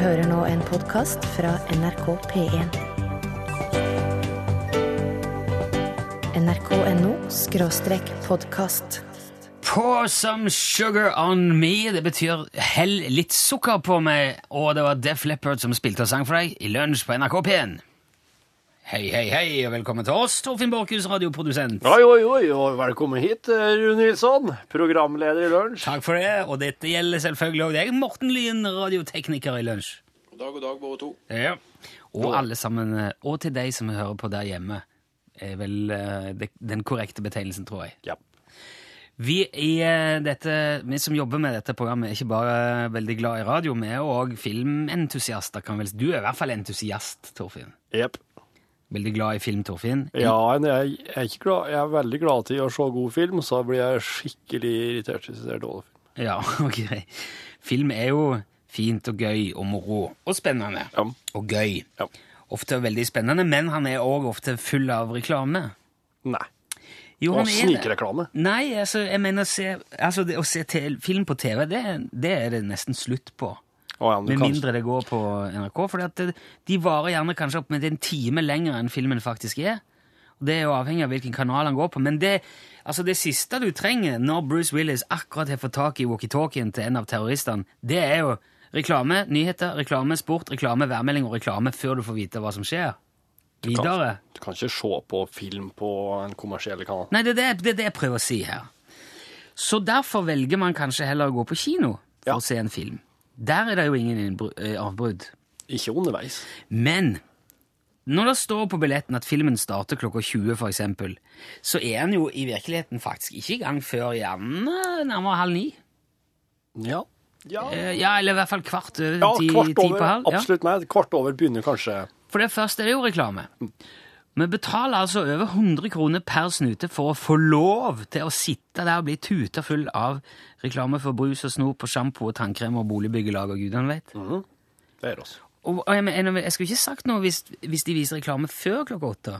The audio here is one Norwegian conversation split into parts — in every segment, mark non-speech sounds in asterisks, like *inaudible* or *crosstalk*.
hører nå en podkast fra NRK P1. nrk.no skråstrek podkast. Pour some sugar on me. Det betyr hell litt sukker på meg. Og det var Def Leppard som spilte og sang for deg i lunsj på NRK P1. Hei, hei, hei, og velkommen til oss, Torfinn Borchhus, radioprodusent. Oi, oi, oi, og velkommen hit, eh, Rune Nilsson, programleder i Lunsj. Takk for det, og dette gjelder selvfølgelig også deg, Morten Lyen, radiotekniker i lunsj. God dag, god dag, både to. Ja. Og alle sammen, eh, og til deg som hører på der hjemme, er vel eh, den korrekte betegnelsen, tror jeg. Ja. Vi, i dette, vi som jobber med dette programmet, er ikke bare veldig glad i radio, vi er òg filmentusiaster. kan vel si. Du er i hvert fall entusiast, Torfinn. Jepp. Veldig glad i film, Torfinn. Ja, jeg, er ikke glad, jeg er veldig glad til å se god film, så blir jeg skikkelig irritert hvis jeg ser dårlig film. Ja, *laughs* ok. Film er jo fint og gøy og moro og spennende. Ja. Og gøy. Ja. Ofte veldig spennende, men han er òg ofte full av reklame. Nei. Jo, Og snikreklame. Nei, altså, jeg mener se, altså, det, å se film på TV, det, det er det nesten slutt på. Å, ja, Med kan- mindre det går på NRK. For de varer gjerne kanskje opp med en time lenger enn filmen faktisk er. Og Det er jo avhengig av hvilken kanal han går på. Men det, altså det siste du trenger når Bruce Willis akkurat har fått tak i walkietalkien til en av terroristene, det er jo reklame, nyheter, reklame, sport, reklame, værmelding og reklame før du får vite hva som skjer. Videre. Du kan ikke se på film på en kommersiell kanal. Nei, det er det, det, er det jeg prøver å si her. Så derfor velger man kanskje heller å gå på kino for Ja. å se en film. Der er det jo ingen eh, avbrudd. Ikke underveis. Men når det står på billetten at filmen starter klokka 20, for eksempel, så er den jo i virkeligheten faktisk ikke i gang før gjerne nærmere halv ni. Ja. Ja, Eh, Ja, eller i hvert fall kvart over ja ti, kvart ti på halv. halv. Ja. Absolutt meg. Kvart over begynner kanskje For det første er det jo reklame. Vi betaler altså over 100 kroner per snute for å få lov til å sitte der og bli tuta full av reklame for brus og snop og sjampo og tannkrem og boligbyggelag og gudene vet. Det er oss. Og, og jeg, mener, jeg skulle ikke sagt noe hvis, hvis de viser reklame før klokka åtte.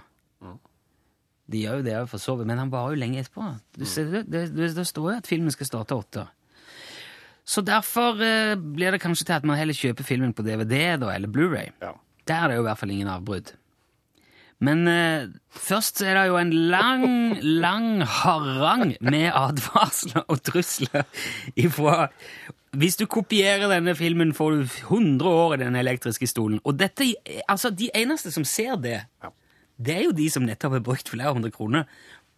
De gjør jo det for så vidt, men han varer jo lenge etterpå. Du ser, det, det, det, det står jo at filmen skal starte åtte. Så derfor eh, blir det kanskje til at man heller kjøper filmen på DVD da, eller Blu-ray. Ja. Der er det jo i hvert fall ingen avbrudd. Men eh, først er det jo en lang, lang harang med advarsler og trusler ifra Hvis du kopierer denne filmen, får du 100 år i den elektriske stolen. Og dette, altså, de eneste som ser det, det er jo de som nettopp har brukt flere hundre kroner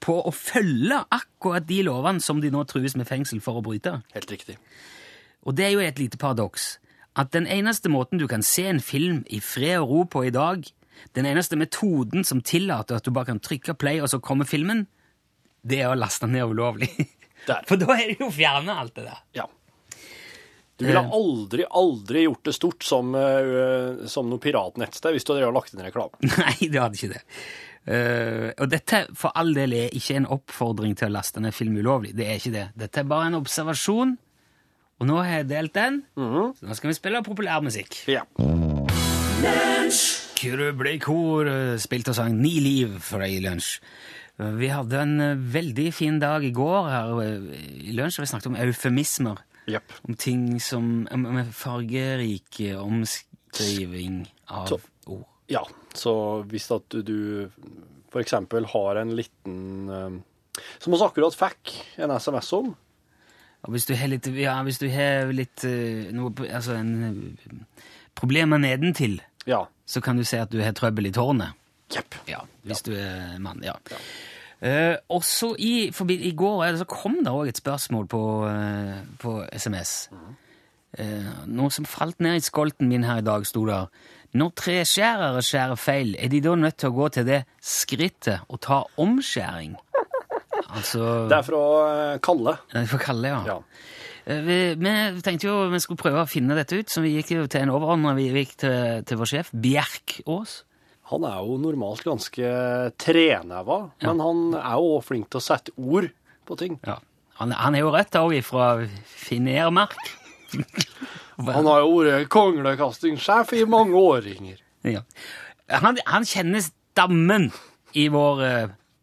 på å følge akkurat de lovene som de nå trues med fengsel for å bryte. Helt riktig. Og det er jo et lite paradoks. At den eneste måten du kan se en film i fred og ro på i dag, den eneste metoden som tillater at du bare kan trykke play, og så kommer filmen, det er å laste den ned ulovlig. *laughs* Der. For da er det jo fjerna alt det der. Ja. Du ville Eh. aldri, aldri gjort det stort som, uh, som noe piratnettsted hvis du hadde lagt inn reklame. *laughs* Nei, det hadde ikke det. Uh, og dette for all del er ikke en oppfordring til å laste ned film ulovlig. Det er ikke det. Dette er bare en observasjon, og nå har jeg delt den, så nå skal vi spille populærmusikk. Ja. Krublekor eh, spilte og sang Ni liv for deg i lunsj. Vi hadde en eh, veldig fin dag i går her eh, i lunsj, og vi snakket om eufemismer. Yep. Om ting som om- fargerik omskriving av Så- ord. Ja, så hvis at du, for eksempel har en liten Som vi akkurat fikk en SMS om. Hvis du har litt, ja, hvis du har litt noe, altså en problemer nedentil, Ja. så kan du si at du har trøbbel i tårnet. Yep. Ja, hvis du er mann, ja. Eh, også i, forbi, i går så kom det òg et spørsmål på, uh, på SMS. Eh, noe som falt ned i skolten min her i dag, sto der. Når treskjærere skjærer feil, er de da nødt til å gå til det skrittet å ta omskjæring? *laughs* Altså Det er fra Kalle. Kalle. er fra kalle det, ja. Ja. Eh, Vi, vi tenkte jo vi skulle prøve å finne dette ut, så vi gikk jo til en overordna. Vi gikk til, til vår sjef, Bjerkås. Han er jo normalt ganske treneva, men han er jo også flink til å sette ord på ting. Ja. Han, han er jo rett òg ifra Finermark. *laughs* Han har jo vært konglekastingssjef i mange årringer. Ja. Han, han kjenner stammen i vår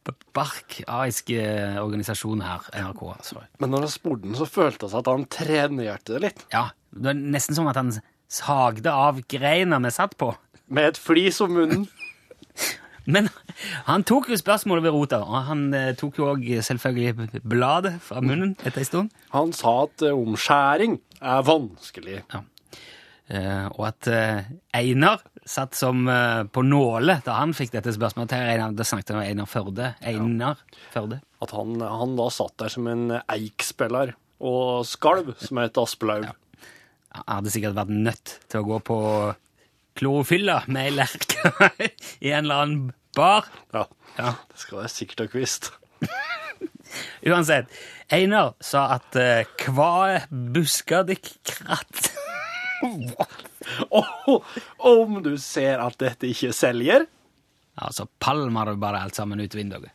uh, barkaiske organisasjon her, NRK. Sorry. Men når han spurte den, så følte det seg at han trenerte det litt. Ja, det er nesten som at han sagde av greina vi satt på. Med et flis om munnen. *laughs* Men han tok jo spørsmålet ved rota, og han eh, tok jo òg selvfølgelig bladet fra munnen etter en stund. Han sa at eh, omskjæring er vanskelig. Ja. Eh, og at eh, Einar satt som eh, på nåle da han fikk dette spørsmålet. Einar, da snakket han om Einar Førde. Einar Førde. At han, han da satt der som en eikspiller og skalv som het aspelaug. Han hadde sikkert vært nødt til å gå på klorofylla med ei lerke *laughs* i en eller annen bar. Ja. Ja. Det skal være sikkert og kvist. *laughs* Uansett. Einar sa at uh, kva busker dykk kratt. *laughs* Åh, om du ser at dette ikke selger Ja, så palmer du bare alt sammen ut vinduet.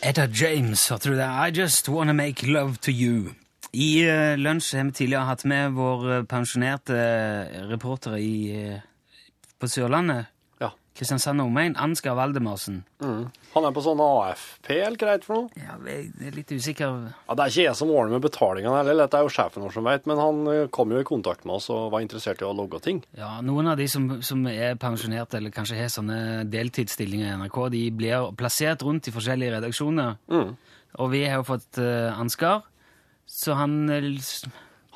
Etta James, hørte du det? I just wanna make love to you. I uh, lunsj har vi tidligere hatt med vår eh, pensjonerte eh, reporter i, uh, på Sørlandet. Kristiansand omegn, Ansgar Valdemarsen. Han er på sånn AFP, eller greit for noe? Ja, jeg er litt usikker. Ja, Det er ikke jeg som ordner med betalingene heller, dette er jo sjefen vår som vet, men han eh, kom jo i kontakt med oss og var interessert i å logge ting. Ja, Noen av de som, som er pensjonerte, eller kanskje har sånne deltidsstillinger i NRK, de blir plassert rundt i forskjellige redaksjoner. Mm. Og vi har jo fått uh, Ansgar, så han eh,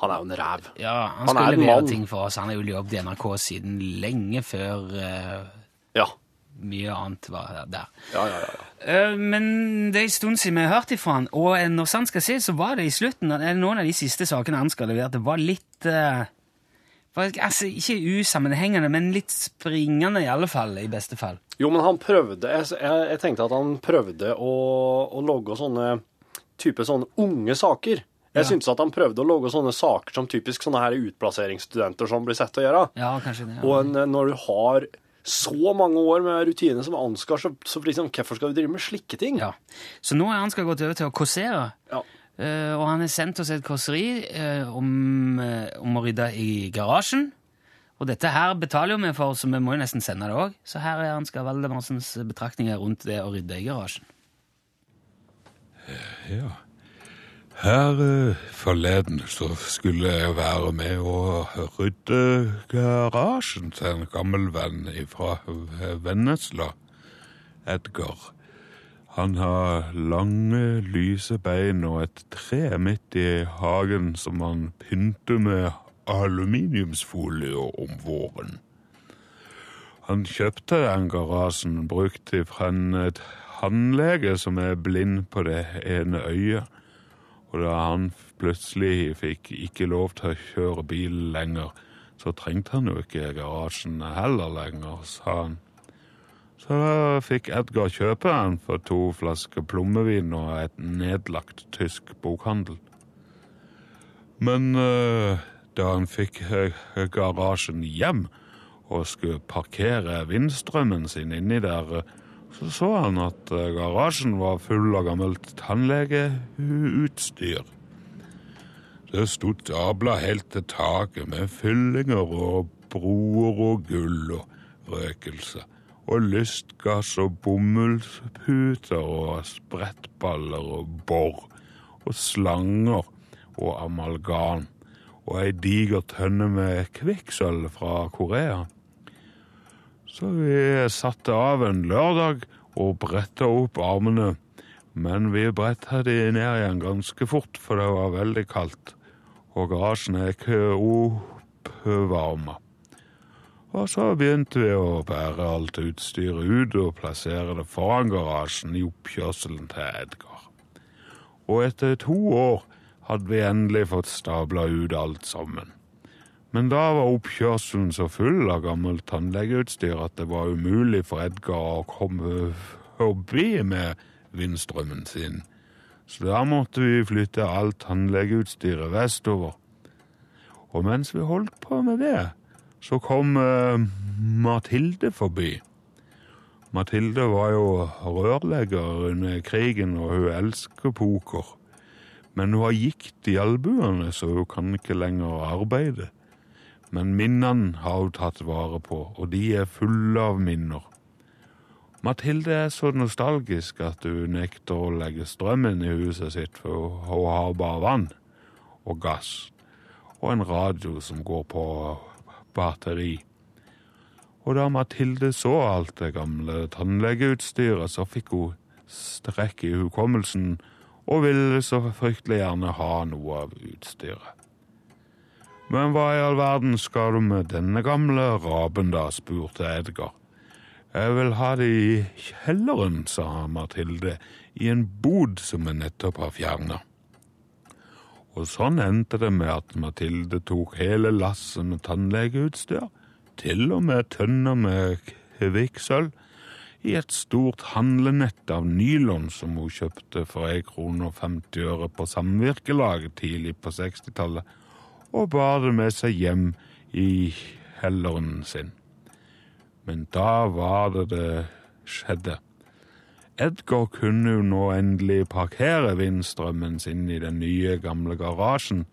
Han er jo en ræv. Ja, han, Han skulle levere ting for oss. Han har jo jobbet i NRK siden lenge før eh, Ja. mye annet var der. Ja, ja, ja. Eh, men det er en stund siden vi har hørt ifra han, og eh, når sant skal se, så var det i slutten eller noen av de siste sakene han skal levere, det var litt eh, var, altså, Ikke usammenhengende, men litt springende, i alle fall. I beste fall. Jo, men han prøvde Jeg, jeg, jeg tenkte at han prøvde å, å logge sånne type sånne unge saker. Jeg Ja. syntes at han prøvde å logge sånne saker som typisk sånne her utplasseringsstudenter som blir sett til å gjøre. Ja, kanskje det. Ja. Og en, når du har så mange år med rutine som Ansgar, så, så liksom, hvorfor skal vi drive med slike ting? Ja. Så nå har Ansgar gått over til å kåsere. Ja. Uh, og han har sendt oss et kåseri uh, om, uh, om å rydde i garasjen. Og dette her betaler jo vi for, så vi må jo nesten sende det òg. Så her er Ansgar Valdemarsens betraktninger rundt det å rydde i garasjen. Ja. Her eh, forleden så skulle jeg være med å rydde garasjen til en gammel venn fra Vennesla, Edgar. Han har lange, lyse bein og et tre midt i hagen som han pynter med aluminiumsfolie om våren. Han kjøpte den garasjen brukt fra en tannlege som er blind på det ene øyet. Og da han plutselig fikk ikke lov til å kjøre bil lenger, så trengte han jo ikke garasjen heller lenger, sa han. Så da fikk Edgar kjøpe den for to flasker plommevin og et nedlagt tysk bokhandel. Men eh, da han fikk eh, garasjen hjem og skulle parkere vindstrømmen sin inni der, så så han at eh, garasjen var full av gammelt tannlegeutstyr. Det sto stabla helt til taket med fyllinger og broer og gull og røkelse. Og lystgass og bomullsputer og sprettballer og bor. Og slanger og amalgam. Og ei diger tønne med kvikksølv fra Korea. Så vi satte av en lørdag og bretta opp armene. Men vi bretta de ned igjen ganske fort, for det var veldig kaldt. Og garasjen er ikke oppvarma. Og så begynte vi å bære alt utstyret ut og plassere det foran garasjen i oppkjørselen til Edgar. Og etter to år hadde vi endelig fått stabla ut alt sammen. Men da var oppkjørselen så full av gammelt tannlegeutstyr at det var umulig for Edgar å komme forbi med vindstrømmen sin. Så da måtte vi flytte alt tannlegeutstyret vestover. Og mens vi holdt på med det, så kom uh, Mathilde forbi. Mathilde var jo rørlegger under krigen, og hun elsker poker. Men hun har gikt i albuene, så hun kan ikke lenger arbeide. Men minnene har hun tatt vare på, og de er fulle av minner. Mathilde er så nostalgisk at hun nekter å legge strømmen i huset sitt, for hun har bare vann og gass. og en radio som går på batteri. Og da Mathilde så alt det gamle tannlegeutstyret, så fikk hun strekk i hukommelsen og ville så fryktelig gjerne ha noe av utstyret. Men hva i all verden skal du med denne gamle raben, da? spurte Edgar. Jeg vil ha det i kjelleren, sa Mathilde, i en bod som jeg nettopp har fjerna. Og sånn endte det med at Mathilde tok hele lasset med tannlegeutstyr, til og med tønner med kvikksølv, i et stort handlenett av nylon som hun kjøpte for 1 krone og 50 øre på Samvirkelaget tidlig på 60-tallet, og bar det med seg hjem i helleren sin. Men da var det det skjedde. Edgar kunne jo nå endelig parkere vindstrømmen sin i den nye, gamle garasjen,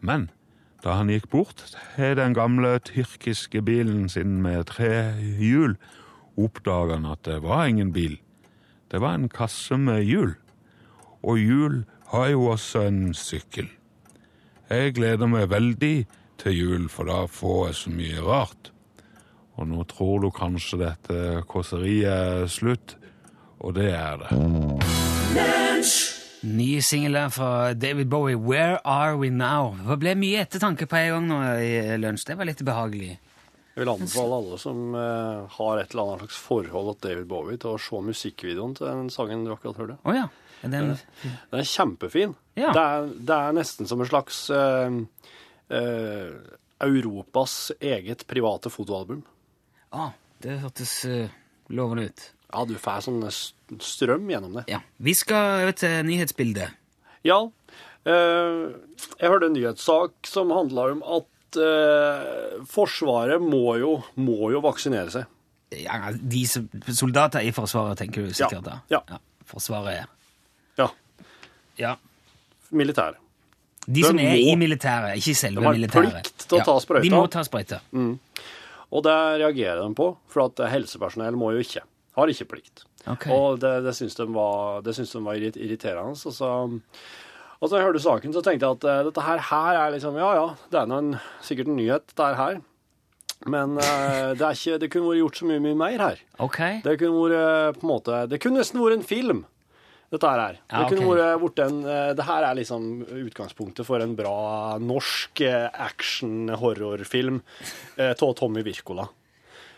men da han gikk bort til den gamle tyrkiske bilen sin med tre hjul, oppdaga han at det var ingen bil. Det var en kasse med hjul. Og hjul har jo også en sykkel. Jeg gleder meg veldig til jul, for da får jeg så mye rart. Og nå tror du kanskje dette kåseriet er slutt, og det er det. Ny singel fra David Bowie, 'Where Are We Now'. Det ble mye ettertanke på en gang nå i lunsj. Det var litt behagelig. Jeg vil anbefale alle som eh, har et eller annet slags forhold til David Bowie, til å se musikkvideoen til den sangen du akkurat hørte. Oh, ja. Den, Den er kjempefin. Ja. Det, er, det er nesten som en slags uh, uh, Europas eget private fotoalbum. ah, det hørtes uh, lovende ut. Ja, du får sånn strøm gjennom det. Ja. Vi skal over til nyhetsbildet. Ja, jeg hørte en nyhetssak som handla om at Forsvaret må jo, må jo vaksinere seg. Ja, de soldater i Forsvaret, tenker du sikkert da? Ja. Forsvaret Ja, Ja. Militær. De, som er i militæret, ikke selve De har plikt til å ta sprøyta. De må ta sprøyta. Og det reagerer de på, for at helsepersonell må jo ikke. Har ikke plikt. Okay. Og det, det syns de var, det syns de var irriterende. Og så, og så jeg hørte saken, så tenkte jeg at eh, dette her, her er liksom Ja ja, det er en, sikkert en nyhet, dette her. Men uh, det, er ikke, det kunne vært gjort så mye, mye mer her. Okay. Det kunne vært eh, på en måte Det kunne nesten vært en film, dette her. Ja, Det kunne vært vært en eh, Det her er liksom utgangspunktet for en bra norsk eh, action-horrorfilm av Tommy Wirkola.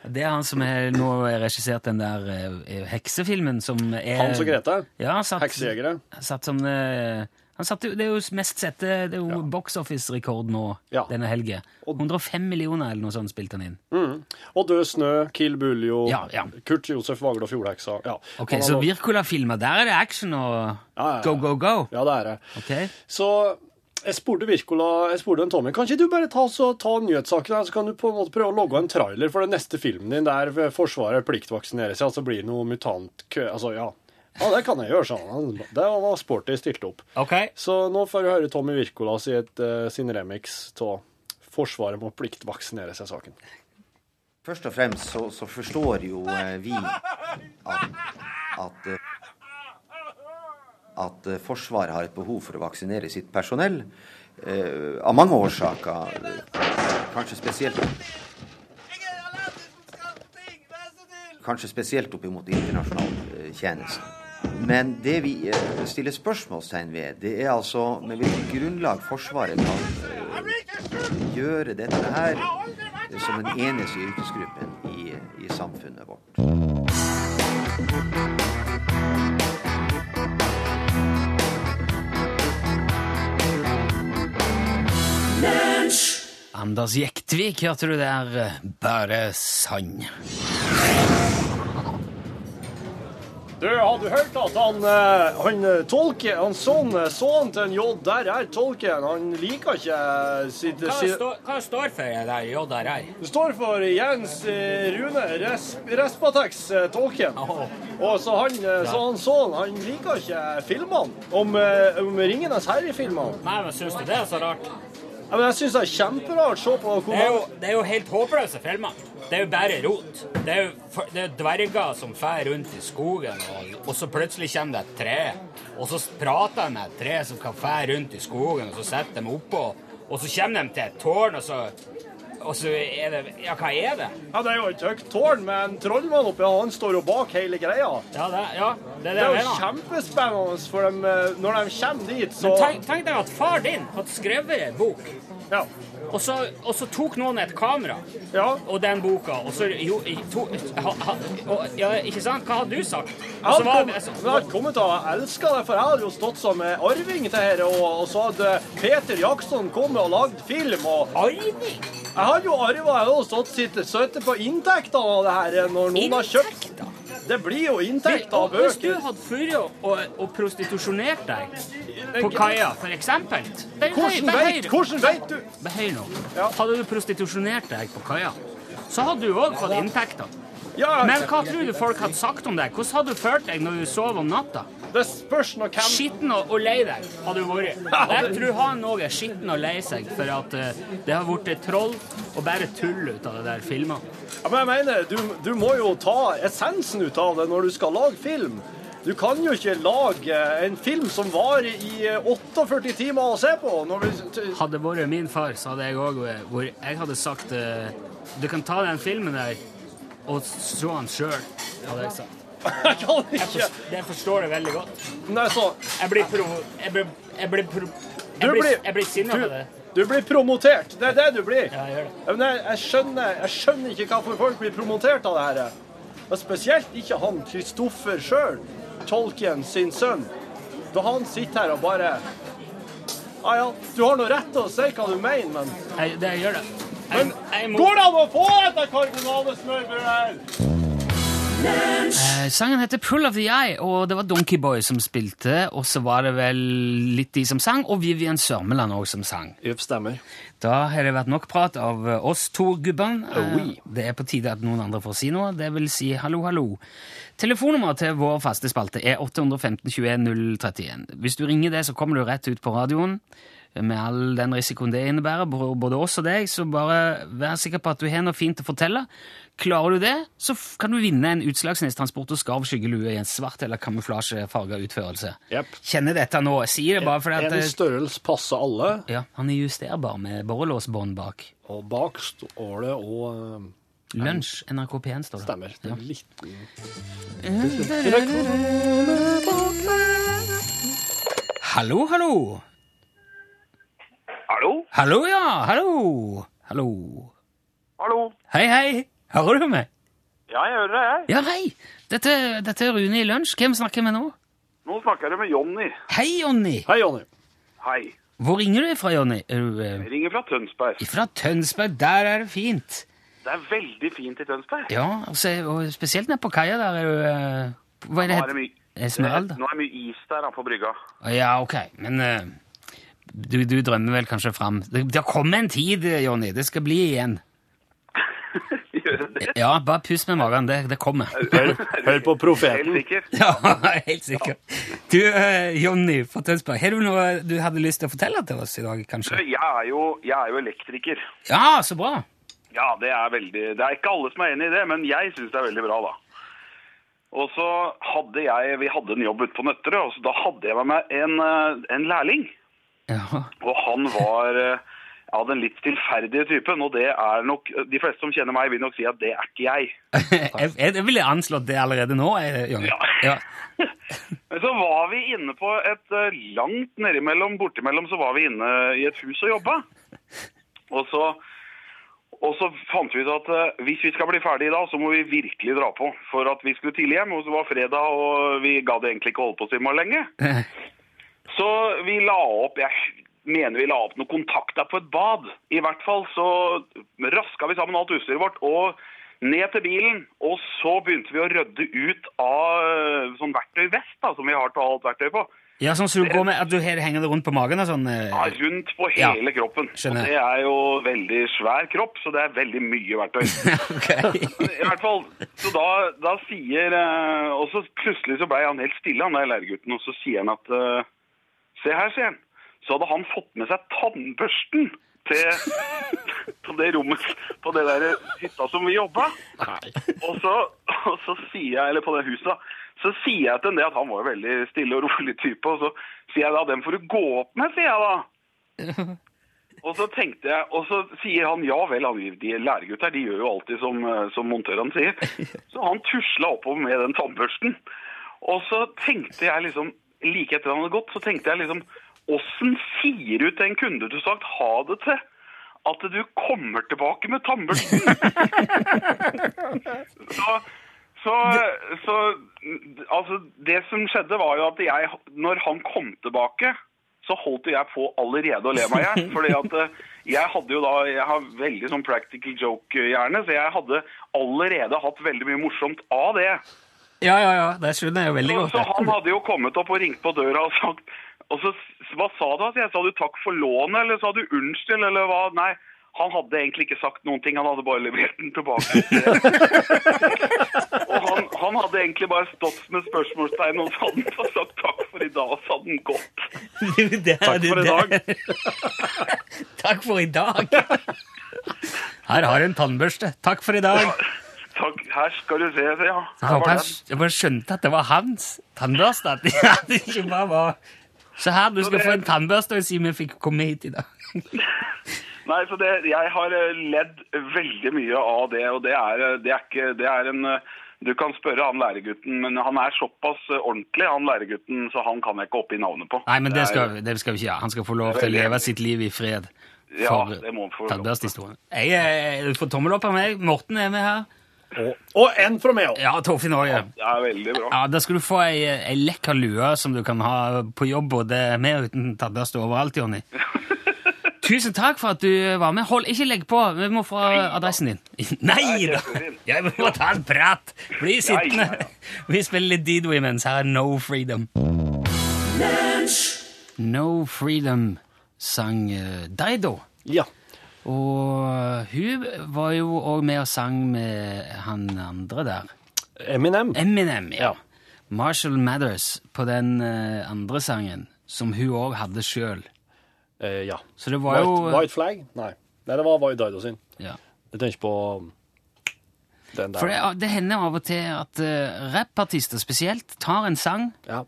Det er han som har nå regissert den der eh, heksefilmen som er Hans og Grete, Ja, satt, heksejegere. satt som eh, han satt, jo- Det er jo mest sette Det er jo box office-rekord nå Ja. denne helga. 105 millioner eller noe sånt spilte han inn. Og Død snø, Kill Buljo, Ja, ja. Kurt Josef Vagl og Fjordheksa. Ja. Ok, Så lov- Wirkola-filmer, der er det action og Ja, ja, ja. go, go, go? Ja, det er det. Ok. Så jeg spurte Wirkola, jeg spurte en Tommy, kan ikke du bare ta, så, ta nyhetssaken her, så kan du på en måte prøve å logge en trailer for den neste filmen din der Forsvaret pliktvaksinerer seg, altså blir det noe mutant altså ja. Ja, det kan jeg gjøre, sa han. Det var sporty stilt opp. Ok. Så nå får vi høre Tommy Wirkola si et, eh, sin remix av Forsvaret må pliktvaksinere seg-saken. Først og fremst så, så forstår jo eh, vi at, at, eh, at eh, Forsvaret har et behov for å vaksinere sitt personell eh, av mange årsaker. Kanskje spesielt Kanskje spesielt opp mot internasjonal tjeneste. Men det vi eh, stiller spørsmålstegn ved, det er altså med hvilket grunnlag Forsvaret kan eh, gjøre dette her eh, som den eneste yrkesgruppen i, i samfunnet vårt. Anders Jektvik, hørte du der? Bare sann. Du, har du hørt at han, eh, han eh, tolker, han sånn, sånn til en er tolken, han liker ikke eh, sitt, sitt hva står for det der er Det står for Jens eh, Rune Res, Respatex Tolken. Oh. Og så han, eh, så han sånn, han liker ikke filmene. Om, eh, om Ringenes herre-filmene. Nei, men Syns du det er så rart? Ja, men jeg syns det er kjemperart. Se på hvor Det er, jo, det er jo helt håpløse filmer. Det er jo bare rot. Det er jo det er dverger som fer rundt i skogen, og, og så plutselig kommer det et tre. Og så prater de med et tre som kan fære rundt i skogen, og så setter de oppå Og så kommer de til et tårn, og så, og så er det Ja, hva er det? Ja, Det er jo et høyt tårn med en trollmann oppi, og han står jo bak hele greia. Ja, det, ja, det er det Det er jo kjempespennende, for dem, eh, når de kommer dit, så Men tenk, tenk deg at far din hadde skrevet en bok, Ja. og så, og så tok noen et kamera ja. og den boka, og så jo, to, ha, ha, og, Ja, ikke sant? Hva hadde du sagt? Jeg hadde, kom, kommet til å elske det, for jeg hadde jo stått som arving til dette, og, og så hadde Peter Jackson kommet og lagd film, og Arving? Arva, jeg hadde jo stått sitte søte på inntektene av det her, når noen har kjøpt Inntekter? Det blir jo inntekt av bøker. hvis du hadde fyrt og, og, og prostitusjonert deg på kaia, Hvordan vet, hvordan vet du? Behøy nå. Hadde du prostitusjonert deg på kaia, så hadde du òg fått inntekter. Ja, Men hva tror du folk hadde sagt om deg? Hvordan hadde du følt deg når du sov om natta? det spørs nå hvem Skitten og, og lei deg hadde du vært. Jeg tror han òg er skitten og lei seg for at uh, det har blitt troll og bare tull ut av det der filma. ja, Men jeg mener, du, du må jo ta essensen ut av det når du skal lage film. Du kan jo ikke lage en film som varer i eh, 48 timer å se på. Hadde det vært min far, så hadde jeg òg hvor Jeg hadde sagt eh, Du kan ta den filmen der og så han sjøl, jeg forstår, det veldig godt. Nei, så, Jeg blir pro... Jeg blir, jeg blir, pro, Du jeg blir, jeg blir sinna på det. du blir promotert. Det er det du blir. Ja, jeg gjør det. Men jeg, skjønner, jeg skjønner ikke hvorfor folk blir promotert av det her. Og spesielt ikke han Kristoffer sjøl, Tolkien sin sønn. Da han sitter her og bare Ja ja, du har nå rett til å si hva du mener, men Jeg, det jeg gjør det. Men går det an å få dette karbonadesmørbrødet her? Eh, sangen heter Pull of the Eye, og det var Donkey Boy som spilte. Og så var det vel litt de som sang, og Vivian Sørmeland òg som sang. Yep, stemmer. Da har det vært nok prat av eh, oss to gubbene. Eh, Oui. Det er på tide at noen andre får si noe. Det vil si hallo, hallo. Telefonnummeret til vår faste spalte er 815 21 031. Hvis du ringer det, så kommer du rett ut på radioen. Med all den risikoen det innebærer, både oss og deg, så bare vær sikker på at du har noe fint å fortelle. Klarer du det, så kan du vinne en Utslagsnes Transport og Skarv skyggelue i en svart eller kamuflasjefarga utførelse. Yep. Kjenner dette nå. Sier det bare fordi at En eh, størrelse passer alle, ja, han er justerbar med borrelåsbånd bak. og bak står det og eh, Lunsj, NRK P1 står det. Stemmer. Det er litt Hallo, hallo. Hallo? Hallo, ja. Hallo. Hallo. Hallo? Hei, hei. Hører du meg? Ja, jeg hører deg, jeg. Ja, hei. Dette, dette er Rune i Lunsj. Hvem snakker jeg med nå? Nå snakker jeg med Jonny. Hei, Jonny. Hei, Jonny. Hei. Hvor ringer du fra, Jonny? Er du eh, Jeg ringer fra Tønsberg. fra Tønsberg? Der er det fint. Det er veldig fint i Tønsberg. Ja, altså, og spesielt nede på kaia der er du eh, Hva er det Nå er det mye, Esmeralda? nå er det mye is der da, på brygga. Ja, ok. Men eh, du, du drømmer vel kanskje fram Det, det kommer en tid, Jonny. Det skal bli igjen. *laughs* Gjør det? Ja, bare pust med magen. Det, det kommer. Hør, *laughs* hør på Helt profeten. sikker. Ja, *laughs* helt sikker. Du, uh, Jonny fra Tønsberg, har du noe du hadde lyst til å fortelle til oss i dag, kanskje? Jeg er, jo, jeg er jo elektriker. Ja, så bra. Ja, det er veldig Det er ikke alle som er enig i det, men jeg syns det er veldig bra, da. Og så hadde jeg Vi hadde en jobb ute på Nøtterøy, og så da hadde jeg med meg en, eh, en lærling. Ja. Og han var eh, ja, den litt tilferdige typen, og det er nok De fleste som kjenner meg, vil nok si at det er ikke jeg. *laughs* Jeg, jeg ville anslått det allerede nå, Jonny. Ja. Ja. *laughs* Men så var vi inne på et eh, langt nedimellom, bortimellom, så var vi inne i et hus og jobba. Og så, og så fant vi ut at eh, hvis vi skal bli ferdig i dag, så må vi virkelig dra på. For at vi skulle tidlig hjem, og så var fredag, og vi gadd egentlig ikke holde på så lenge. *laughs* Så vi la opp Jeg mener vi la opp noen kontakter på et bad. I hvert fall så raska vi sammen alt utstyret vårt og ned til bilen. Og så begynte vi å rydde ut av sånn sånn verktøyvest da, som vi har til alt verktøy på. ja, sånn som du går med at du henger det rundt på magen og sånn? eh, Ja, rundt på Ja, hele kroppen. skjønner. Og det er jo veldig svær kropp, så det er veldig mye verktøy. *laughs* ok. *laughs* I hvert fall, så da, da sier eh, Og så plutselig så ble han helt stille, han der læregutten, og så sier han at eh, Se her, sier han. Så hadde han fått med seg tannbørsten til *laughs* på det rommet på det der hytta som vi jobba. Og så, og så sier jeg, eller på det huset, da, så sier jeg til ham det at han var jo veldig stille og rolig type, og så sier jeg da den får du gå opp med, sier jeg da. *laughs* Og så tenkte jeg, og så sier han ja vel, han, de læregutter de gjør jo alltid som, eh, som montørene sier. *laughs* Så han tusla oppover med den tannbørsten. Og så tenkte jeg liksom, like etter han hadde gått, så tenkte jeg liksom Åssen sier du til en kunde du har sagt ha det til, at du kommer tilbake med tannbørsten? *laughs* så, så, så altså, det som skjedde, var jo at jeg, når han kom tilbake så holdt jeg på allerede å le meg i hjel. fordi eh, jeg hadde jo da Jeg har veldig sånn practical joke-hjerne, så jeg hadde allerede hatt veldig mye morsomt av det. Ja, ja, ja, det skjønner jeg jo veldig Så, godt. så han hadde jo kommet opp og ringt på døra og sagt Og så hva sa du? Jeg sa du takk for lånet, eller sa du unnskyld, eller hva? Nei. Han hadde egentlig ikke sagt noen ting, han hadde bare levert den tilbake. *laughs* og han, han hadde egentlig bare stått med spørsmålstegn, og så hadde han sagt takk for i dag, og så hadde han gått. Det *laughs* Takk for i dag. Takk for i dag. Her har du en tannbørste. Takk for i dag. Takk, her skal du se, ja. Håper jeg, bare skjønte at det var hans tannbørste. At det *laughs* ikke bare var Så her, du skal det- få en tannbørste og si vi fikk komme hit i dag. *laughs* Nei, så det, jeg har eh, ledd veldig mye av det, og det er, eh, det er ikke Det er en eh, Du kan spørre han læregutten, men han er såpass ordentlig, han læregutten, så han kan jeg ikke oppgi navnet på. Nei, men det skal, det skal vi ikke gjøre. Han skal få lov til å leve sitt liv i fred. Ja, For han til. tannbørstehistorien. Jeg jeg får tommel opp av meg. Morten er med her. Og, og en fra meg òg. Ja, Torfinn òg. Ja. Det veldig bra. Ja, Da skal du få ei, ei lekker lue som du kan ha på jobb både med og uten tannbørste overalt, Jonny. *laughs* Tusen takk for at du var med. Hold, ikke legg på. Vi må få adressen din. *laughs* Nei da! Jeg må ta en prat. Bli sittende. *laughs* Vi spiller litt Dido Women's. Her er No Freedom. No Freedom sang eh, Dido. Ja. Og hun var jo òg med og sang med han andre der. Eminem. Eminem, ja. Ja. Marshall Mathers på den eh, andre sangen, som hun òg hadde sjøl. Eh, ja. Så det var White, jo White Flag? Nei. Nei, det var White Dido sin. ja. Jeg tenker på um, den der. For det, det hender av og til at uh, rappartister spesielt tar en sang, Ja.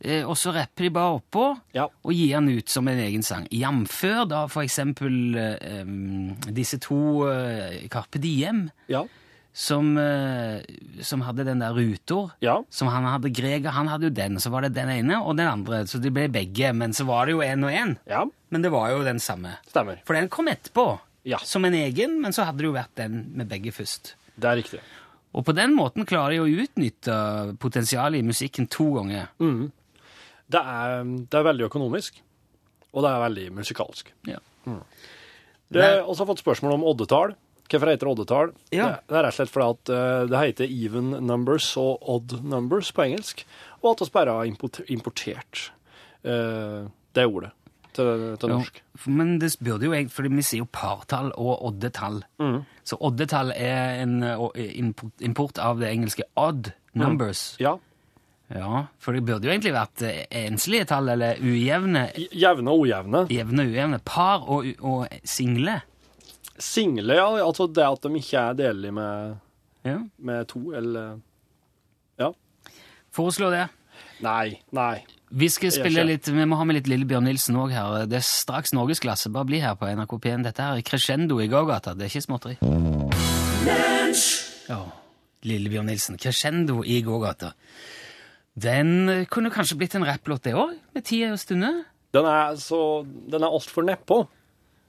Eh, og så rapper de bare oppå Ja. og gir den ut som en egen sang. Jamfør da for eksempel um, disse to uh, Carpe Diem, Ja. som, uh, som hadde den der rutor. Ja. Som han hadde Greger, han hadde jo den, så var det den ene og den andre, så de ble begge, men så var det jo en og en. ja. Men det var jo den samme. Stemmer. For den kom etterpå, Ja. som en egen, men så hadde det jo vært den med begge først. Det er riktig. Og på den måten klarer de å utnytte potensialet i musikken to ganger. Det er, det er veldig økonomisk, og det er veldig musikalsk. Ja. Det har også fått spørsmål om oddetall. Hvorfor heter det oddetall? Ja. Det, det er rett og slett fordi at eh, det heter even numbers og odd numbers på engelsk, og at vi bare har import, importert uh, det ordet til, til norsk. Jo, men det burde jo egentlig, fordi vi sier jo partall og oddetall. Mm. Så oddetall er en eh, import- av det engelske odd numbers. Ja. Ja, for det burde jo egentlig vært eh, enslige tall, eller ujevne, Jevne og ojevne. jevne og ujevne. Par og, og single. Single, ja. Altså det at de ikke er delelige med, Ja. med to, eller Ja. Foreslå det. Nei. Nei. Vi skal spille litt, vi må ha med litt Lillebjørn Nilsen òg her. Det er straks norgesklasse. Bare bli her på NRK P1. Dette her er crescendo i gågata. Det er ikke småtteri. Ja, Lillebjørn Nilsen. Crescendo i gågata. Den kunne kanskje blitt en rapplåt, det òg, med tida og stunder. Den er så Den er altfor nedpå.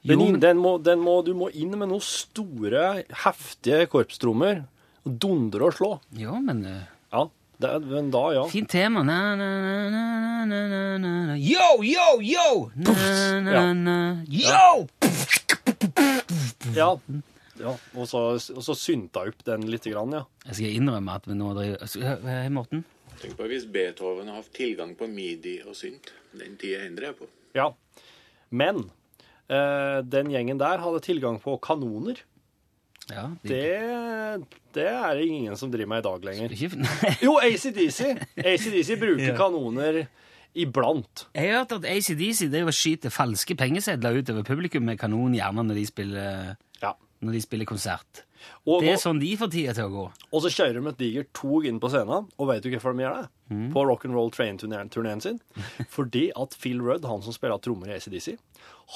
Den, den må, den må, du må inn med noen store, heftige korpstrommer. Dundre og slå. Ja, men eh, Ja, det, men da, ja. Fint tema. Na, na, na, na, na, na, na. Yo, yo, yo! Na, na, Ja. na. Yo! Ja, ja. Og, så, og så synta opp den lite grann, ja. Jeg skal innrømme at vi nå driver Hei, Morten. Tenk på hvis Beethoven har hatt tilgang på midi og synt. Den tida endrer jeg på. ja. Men eh, den gjengen der hadde tilgang på kanoner. Ja, Det, det er det ingen som driver med i dag lenger. Jo, ACDC. ACDC bruker *laughs* Ja. kanoner iblant. Jeg har hørt at ACDC driver og skyter falske pengesedler utover publikum med kanon, gjerne når de spiller. Når de spiller konsert. Og, Det er sånn de får tida til å gå. og så kjører de et digert tog inn på scenen, og vet du hvorfor de gjør det? Mm. På Rock'n'Roll Train-turneen sin. *laughs* Fordi at Phil Rudd, han som spiller trommer i ACDC,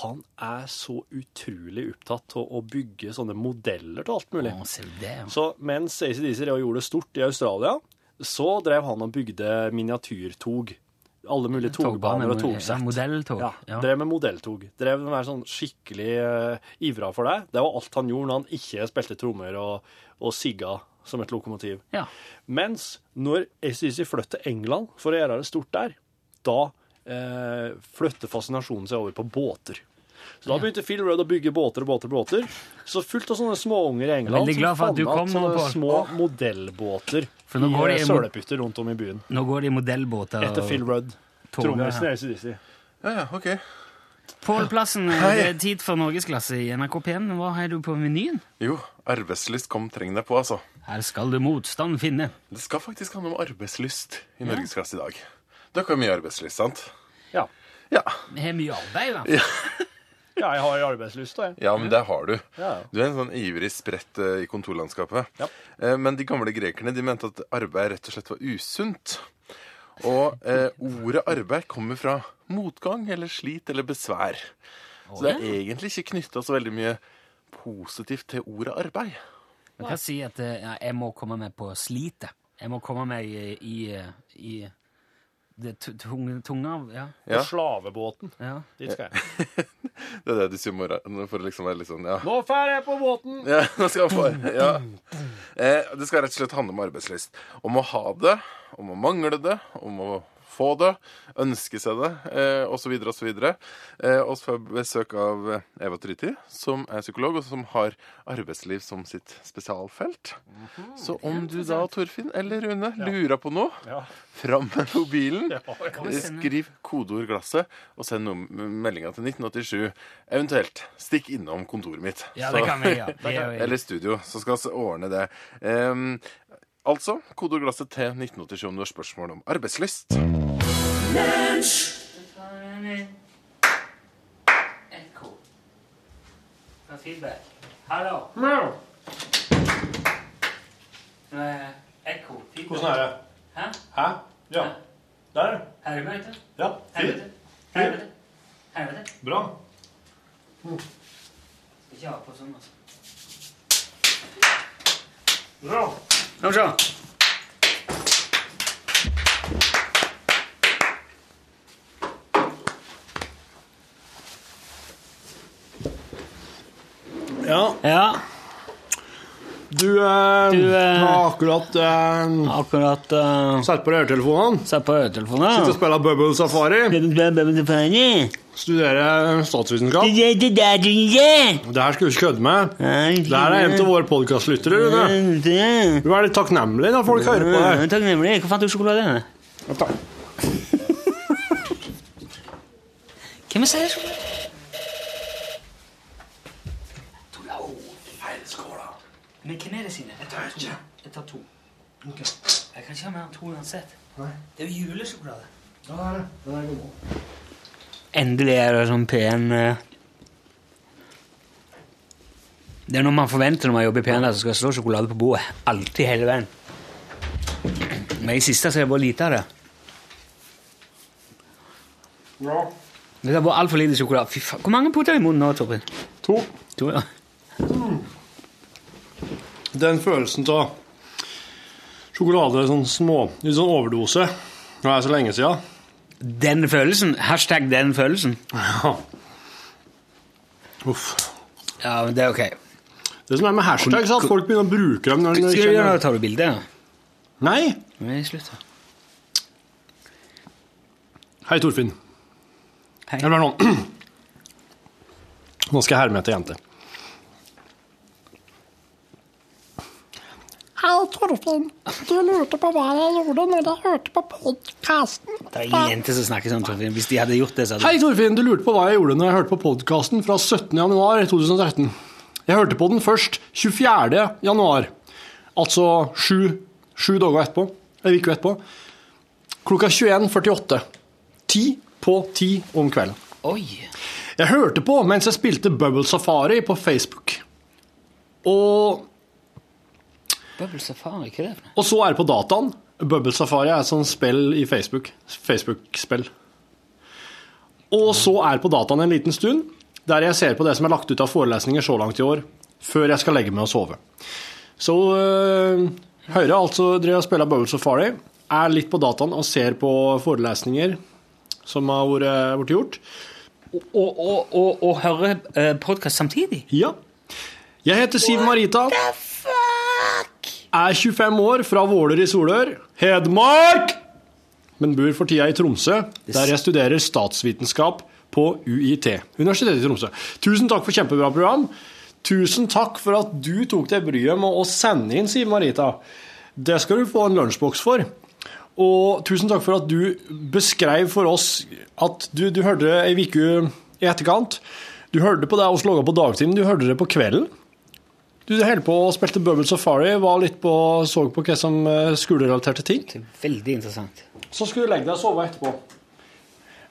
han er så utrolig opptatt av å bygge sånne modeller til alt mulig. Det, ja. Så mens ACDC gjorde det stort i Australia, så drev han og bygde miniatyrtog. Alle mulige togbaner og togsett. modelltog. Ja, Ja. Drev med modelltog. Drev med å være sånn skikkelig uh, ivra for det. Det var alt han gjorde når han ikke spilte trommer og, og sigga som et lokomotiv. Ja. Mens når ACDC flytter til England for å gjøre det stort der, da eh, flytter fascinasjonen seg over på båter. Så da begynte Phil Rudd å bygge båter og båter og båter. Så fullt av sånne småunger i England glad for at sånne små modellbåter For nå i går de eh, sølepytter rundt om i byen. Nå går det i modellbåter. Etter Phil Rudd. Trommisen ja. i ACDC. Ja, ja, ok. Pål Plassen, Hei. det er tid for norgesklasse i NRK P1. Hva har du på menyen? Jo, arbeidslyst kom treng deg på, altså. Her skal du motstand finne. Det skal faktisk handle om arbeidslyst i Norgesklasse i dag. Dere har mye arbeidslyst, sant? Ja. Ja. Vi har mye arbeid, i hvert fall. Ja, jeg har arbeidslyst, da. jeg. ja, men det har du. Ja. Du er en sånn ivrig sprett eh, i kontorlandskapet. Ja. Eh, Men de gamle grekerne de mente at arbeid rett og slett var usunt. Og eh, ordet arbeid kommer fra motgang eller slit eller besvær. Så det er egentlig ikke knytta så veldig mye positivt til ordet arbeid. Man kan si at eh, ja, jeg må komme meg på slitet. Jeg må komme meg i, i, i det tu- tunge, tunga ja. Ja. Og slavebåten. ja. Dit skal jeg. *laughs* Det er det du sier om morgenen for å liksom være litt sånn ja. Nå drar jeg på båten! Ja, *laughs* nå skal jeg få ja. eh, Det skal rett og slett handle om arbeidslyst. Om å ha det, om å mangle det, om å få det, ønske seg det, eh, osv. osv. Eh, og så får jeg besøk av eh, Eva Tryti, som er psykolog, og som har arbeidsliv som sitt spesialfelt. Så om du da, Torfinn eller Rune, lurer på noe, Ja. fram med mobilen, *laughs* ja, skriv kodeord 'glasset' og send meldinga til 1987. Eventuelt stikk innom kontoret mitt. ja, Så- det kan vi ja. Gjør *laughs* eller studio, så skal vi ordne det. Um, altså, kodeordglasset til 1987 om du har spørsmål om arbeidslyst. Ekko. Fra feedback. Hallo. Eh, Ekko. Feedback. Hvordan er det? Hæ? Hæ? Ja. Der. Helvete. Ja. Helvete. Helvete. Helvete. Bra. Skal ikke ha på sånn, altså. Bra. Kom så. Ja, Ja, du, eh, Du, eh, har akkurat eh, akkurat uh, satt på øretelefonene. Sett på øretelefonen. Sitter og spiller Bubble Safari. Studerer statsvitenskap. Det her skal du ikke kødde med. Det her er en av våre podkastlyttere, Du er litt takknemlig når folk hører på deg. Takknemlig. Hvor fant du sjokolade? Takk. *laughs* Hvem sier sjokolade? Men hvem er det sine? Jeg tar to. Jeg tar to. Jeg kan ikke ha mer enn to uansett. Det er jo julesjokolade. Ja, det er det. Den er god. Endelig er det sånn pen eh, Det er noe man forventer når man jobber i P1, at det skal stå sjokolade på bordet. Alltid, hele veien. Men i siste så er det bare lite av det. Ja. Det har vært altfor lite sjokolade. Fy faen. Hvor mange putter du i munnen nå, Torfinn? To. To, ja. Den følelsen av sjokolade sånn små, litt sånn overdose, det er så lenge siden. Den følelsen. Hashtag den følelsen. Ja. Uff. Ja, men det er ok. Det som er med hashtags, er at folk begynner å bruke dem når de Skal du gjøre det? Tar du bilde? Nei. Nei, slutt. da. Hei, Torfinn. Hei. Eller noen. *clears throat* Nå skal jeg herme etter jente. Hei, Torfinn. Du lurte på hva jeg gjorde når jeg hørte på podkasten. Det er ingen jenter som snakker sånn, Torfinn. Hvis de hadde gjort det, så hadde Hei, Torfinn. Du lurte på hva jeg gjorde når jeg hørte på podkasten fra 17. januar 2013. Jeg hørte på den først 24. januar, altså sju, sju dager etterpå. En uke etterpå. Klokka 21.48. Ti på ti om kvelden. Oi! Jeg hørte på mens jeg spilte Bubble Safari på Facebook. Og, Bubble Safari, hva er det for noe? og så er det på dataen. Bubble Safari er et sånt spill i Facebook. Facebook-spill. Og så er det på dataen en liten stund, der jeg ser på det som er lagt ut av forelesninger så langt i år, før jeg skal legge meg og sove. Så øh, Høyre altså driver og spiller Bubble Safari, er litt på dataen og ser på forelesninger som har vært vært gjort. Og, og, og, og høre uh, podkast samtidig? Ja. Jeg heter Siv Marita. Er 25 år, fra Våler i Solør, Hedmark! Men bor for tida i Tromsø, der jeg studerer statsvitenskap på UiT. Universitetet i Tromsø. Tusen takk for kjempebra program. Tusen takk for at du tok deg bryet med å sende inn, Siv Marita. Det skal du få en lunsjboks for. Og tusen takk for at du beskrev for oss at du, du hørte ei uke i etterkant. Du hørte på det oss laga på dagtiden, du hørte det på kvelden. Du holdt på og spilte Bubble Safari, var litt på, så på hva som eh, skolerelaterte ting. Det er veldig interessant. Så skulle du legge deg og sove etterpå.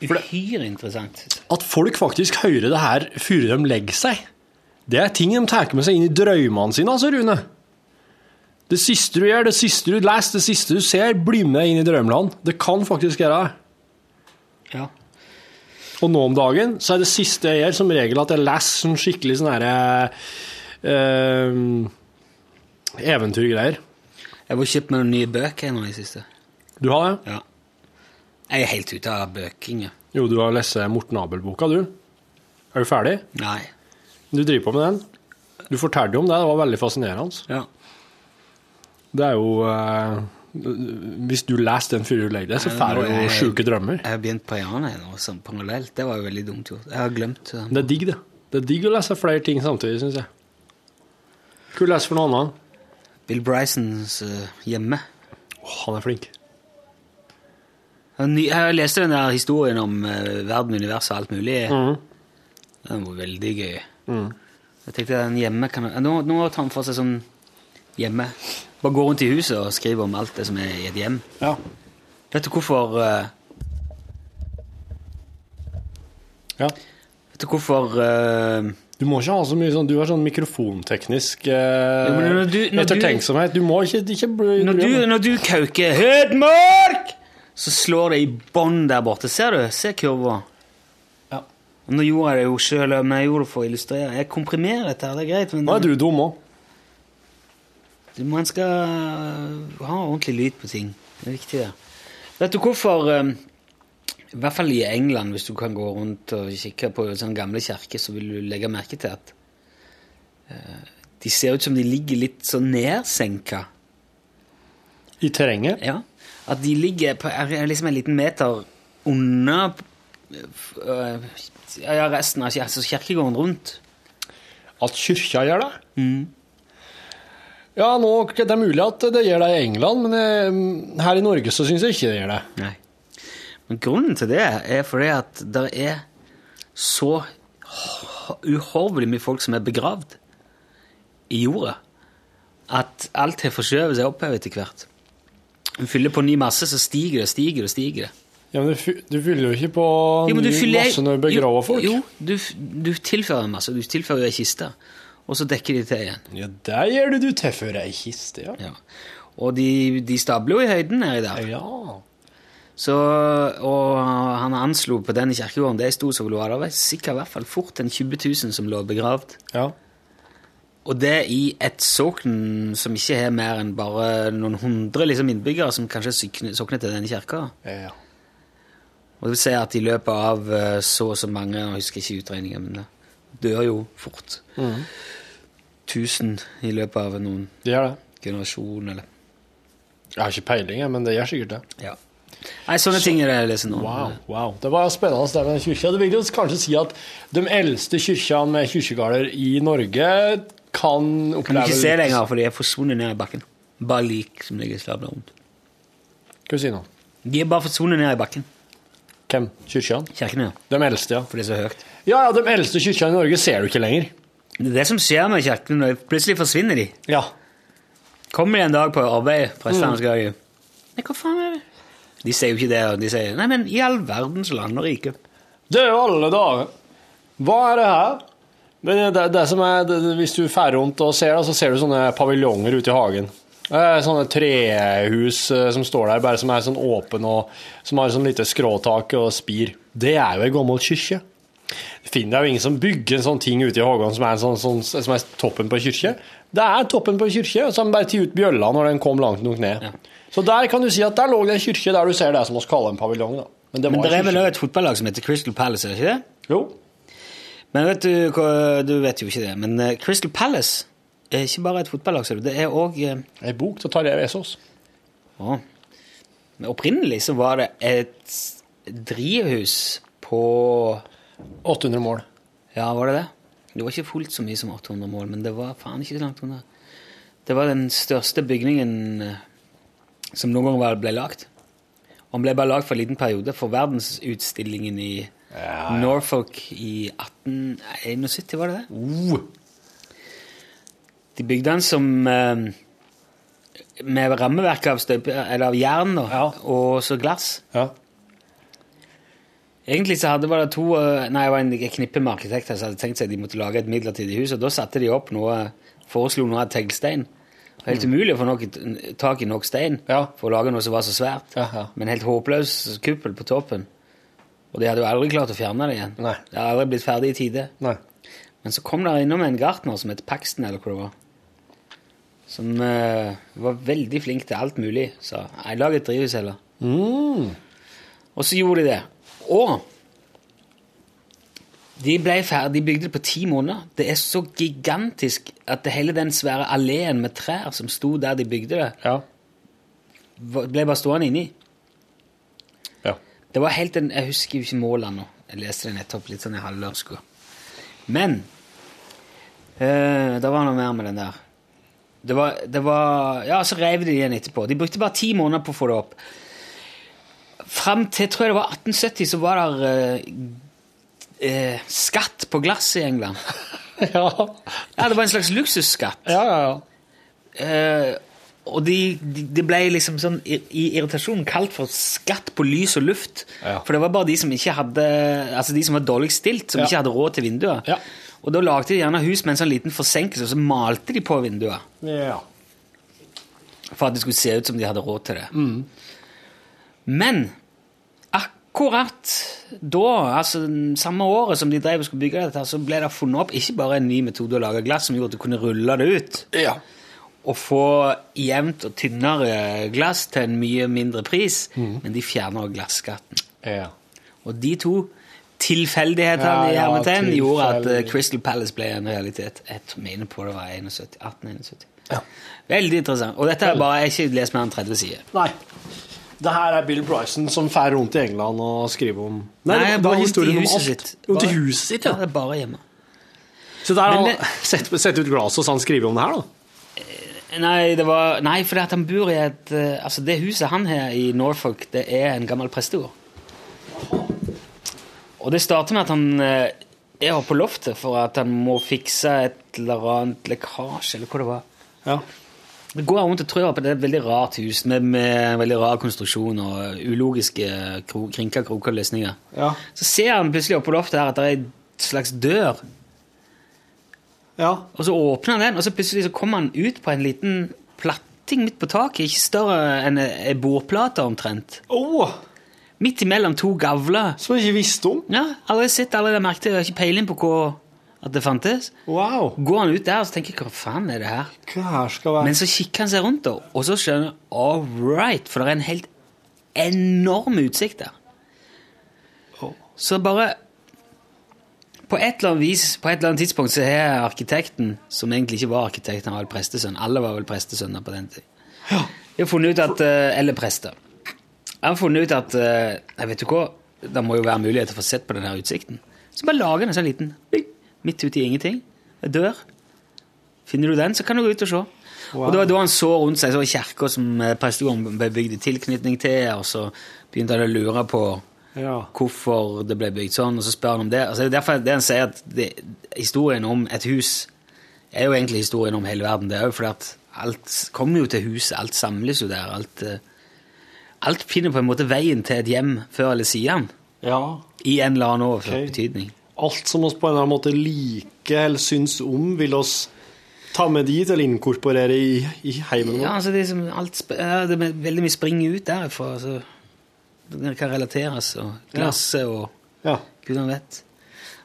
Uhyre interessant. At folk faktisk hører det her før de legger seg, det er ting de tar med seg inn i drømmene sine, altså, Rune. Det siste du gjør, det siste du leser, det siste du ser, blir med inn i drømmeland. Det kan faktisk gjøre det. Ja. Og nå om dagen så er det siste jeg gjør, som regel at jeg leser sånn skikkelig sånn herre eh, Eventyrgreier. Jeg var kjøpt meg noen nye bøker nå i siste. Du har det? Ja. Jeg er helt ute av bøking. Jo, du har lest Morten Abel-boka, du. Er du ferdig? Nei. Du driver på med den? Du fortalte om det, det var veldig fascinerende. Ja. Det er jo eh, Hvis du leser den før du legger deg, så får du jo sjuke drømmer. Jeg har begynt på Jane nå, sånn parallelt. Det var jo veldig dumt gjort. Jeg har glemt uh, Det er digg, det. Det er digg å lese flere ting samtidig, syns jeg. Hva leser for noe annet? Bill Brysons uh, Hjemme. Åh, han er flink. Jeg leste den der historien om uh, verden, universet og alt mulig. Mm. Den var veldig gøy. Jeg tenkte den hjemme kan Nå, nå tar han for seg sånn hjemme. Bare går rundt i huset og skriver om alt det som er i et hjem. Ja. Vet du hvorfor uh, ja. Vet du hvorfor uh, Du må ikke ha så mye sånn Du har sånn mikrofonteknisk eh, når du- når ettertenksomhet. Du må ikke, ikke bli, Når du, når du kauker Hedmark, så slår det i bånn der borte. Ser du? Se kurva. Ja. Nå gjorde jeg det jo sjøl, men jeg gjorde det for å illustrere. Jeg komprimerer dette, her, det er greit. Men Nå er du dum òg. man skal ha ordentlig lyd på ting. Det er viktig, det. Vet du hvorfor eh, I hvert fall i England, hvis du kan gå rundt og kikke på sånne gamle kirker, så vil du legge merke til at eh, de ser ut som de ligger litt sånn nedsenka. I terrenget? Ja. At de ligger på liksom en liten meter unna øh, ja, resten av altså kirkegården rundt. At kirka gjør det? Ja, nå, det er mulig at det gjør det i England, men eh, her i Norge så syns jeg ikke det gjør det. Nei. Men grunnen til det er fordi at det er så uhorvelig mye folk som er begravd i jorda, at alt har forskjøvet seg oppover etter hvert. Du fyller på ny masse, så stiger det, stiger det, stiger det. Ja, men du, du fyller jo ikke på Jo, ny fyller- masse når du begraver folk. Jo, du, du tilfører en masse. Du tilfører ei kiste, og så dekker de til igjen. Ja, der gjør du du tilfører ei kiste, ja. Ja. Og de, de stabler jo i høyden nedi der. Ja. Så, og han anslo på den i kirkegården, det sto lå var det var sikkert i hvert fall fort en 20 000 som lå begravd. ja. Og det i et sokn som ikke har mer enn bare noen hundre liksom, innbyggere, som kanskje sokner, til denne kirka. ja. Og det vil si at i løpet av eh, så og så mange, jeg husker ikke utregningen, men det dør jo fort. Tusen i løpet av noen Det det. generasjon, eller Jeg har ikke peiling, men det gjør sikkert det. Ja. Nei, sånne ting er det jeg leser nå. Wow, wow. Det var spennende det med den kyrkja. Det vil jo kanskje si at de eldste kyrkjene med kirkegårder i Norge kan Kan du oppleve ikke se lenger, for de er forsvunnet ned i bakken. Bare lik som ligger stabla rundt. Hva sier du nå? De er bare forsvunnet ned i bakken. Hvem? Kyrkjene? Kirkene, ja. De eldste, ja. For det er så høyt. Ja, ja, de eldste kyrkjene i Norge ser du ikke lenger. Det er det som skjer med kirkene plutselig forsvinner de. Ja. Kommer de en dag på arbeid, prestene skal jo Nei, hva faen er det? De sier jo ikke det, de sier Nei, men i all verdens land og rike. Det er jo alle dager. Hva er det her? Det, det, det som er, det, hvis du fer rundt og ser, da, så ser du sånne paviljonger ute i hagen. Sånne trehus eh, som står der, bare som er sånn åpen og som har sånn lite skråtak og spir. Det er jo ei gammel kirke. Det finner jo ingen som bygger en sånn ting ute i hagen som er, sånn, sånn, som er toppen på kirke. Det er toppen på kirke, så har bare tar ut bjølla når den kom langt nok ned. Så der kan du si at der lå det en kirke der du ser det som vi kaller en paviljong. da. Men det Men det er vel òg et fotballag som heter Crystal Palace, er det ikke det? Jo. Men vet du, du vet jo ikke det, men eh, Crystal Palace er ikke bare et fotballag, ser du. Det er òg Ei bok til Tarjei Vesaas. Men opprinnelig så var det et drivhus på 800 mål. Ja, var det det? Det var ikke fullt så mye som 800 mål, men det var faen ikke så langt unna. Det var den største bygningen eh, som noen ganger ble lagd. Han ble bare lagd for en liten periode for verdensutstillingen i Norfolk i 1871, var det det? Uh. De bygde den som eh, med rammeverk av, støp, av jern da, Ja. og så glass. Ja. Egentlig så hadde var det to eh, Nei, det var en knippe med arkitekter som hadde tenkt seg at de måtte lage et midlertidig hus, og da satte de opp noe Foreslo noe av teglstein. Helt umulig å få nok, tak i nok stein. Ja. for å lage noe som var så svært. Ja, ja. Men helt håpløs kuppel på toppen. Og de hadde jo aldri klart å fjerne det igjen. Nei. Det hadde aldri blitt ferdig i tide. Nei. Men så kom der innom en gartner som het Paxton, eller hva det var. Som uh, var veldig flink til alt mulig. Så jeg lager et drivhus heller. Mm. Og så gjorde de det. Og de ble det på ti måneder. Det er så gigantisk at det hele den svære alleen med trær som sto der de bygde det, Ja. ble bare stående inni. Ja. Det var helt en, Jeg husker jo ikke målene nå. Jeg leste det nettopp litt sånn i halvlørska. Men øh, det var noe mer med den der. Det var, det var Ja, så rev de igjen etterpå. De brukte bare ti måneder på å få det opp. Fram til tror jeg det var 1870, så var det eh, skatt på glass i England. *laughs* Ja. Ja, Det var en slags luksusskatt. Ja, ja, ja. Eh, og de, de, det ble liksom sånn i, i irritasjonen kalt for skatt på lys og luft. Ja. For det var bare de som ikke hadde Altså de som var dårlig stilt, som Ja. ikke hadde råd til vinduer. Ja. Og da lagde de gjerne hus med en sånn liten forsenkelse, og så malte de på vinduer. ja. For at det skulle se ut som de hadde råd til det. Men akkurat da, altså samme året som de drev og skulle bygge dette, så ble det funnet opp ikke bare en ny metode å lage glass som gjorde at du kunne rulle det ut, Ja. og få jevnt og tynnere glass til en mye mindre pris, men de fjerner også glasskatten. ja. Og de to tilfeldighetene Ja, i ja, hermetegn gjorde at eh, Crystal Palace ble en realitet. Jeg mener på det var 71, 1871. Ja. Veldig interessant. Og dette er bare ikke lest mer enn 30 sider. Nei. Det her er Bill Bryson som fer rundt i England og skriver om Nei, det var historien om alt. sitt. Rundt i huset sitt, Ja, ja. det er bare hjemme. Så der har han sett, sett ut glasset og så han skriver om det her, da. Nei, det var, nei for at han bor i et eh, Altså, det huset han har i Norfolk, det er en gammel prestegård. Og det starter med at han eh, er oppe på loftet for at han må fikse et eller annet lekkasje, eller hva det var. Ja. Det går rundt og tror på det er et veldig rart hus med, med veldig rar konstruksjon og ulogiske kro, krinka kroker løsninger. Ja. Så ser han plutselig oppe på loftet her at det er en slags dør ja. Og så åpner han den, og så plutselig så kommer han ut på en liten platting midt på taket. Ikke større enn ei bordplate omtrent. Åh, Midt imellom to gavler. som jeg ikke visste om. Ja, Aldri sett, aldri merket. Jeg har ikke peiling på hva, at det fantes. Wow. Går han ut der og så tenker jeg, hva faen er det her? Hva her skal være Men så kikker han seg rundt, da, og så skjønner han all right, for det er en helt enorm utsikt der. Så bare på et eller annet vis, på et eller annet tidspunkt så har arkitekten, som egentlig ikke var arkitekt, han var vel prestesønn, alle var vel prestesønner på den tid, Jeg har funnet ut at, eh, eller prester, han har funnet ut at, eh, jeg vet du hva, det må jo være mulighet til å få sett på denne utsikten. Så bare lager han en sånn liten, bing, midt ute i ingenting, en dør. Finner du den, så kan du gå ut og se. Og det var da han så rundt seg, så var kirka som eh, prestegården ble bygd i tilknytning til, og så begynte han å lure på Ja. hvorfor det ble bygd sånn, og så spør han om det. Altså, det er derfor det han sier at det, historien om et hus er jo egentlig historien om hele verden. Det er jo fordi at alt kommer jo til huset, alt samles jo der. Alt, eh, alt finner på en måte veien til et hjem før eller siden, ja. i en eller annen overført okay. betydning. Alt som oss på en eller annen måte liker eller syns om, vil oss ta med dit eller inkorporere i, i heimen vår? Ja, altså det alt, det er veldig mye springer ut derfra. Altså, det kan relateres, og glasset og Ja. gudene vet.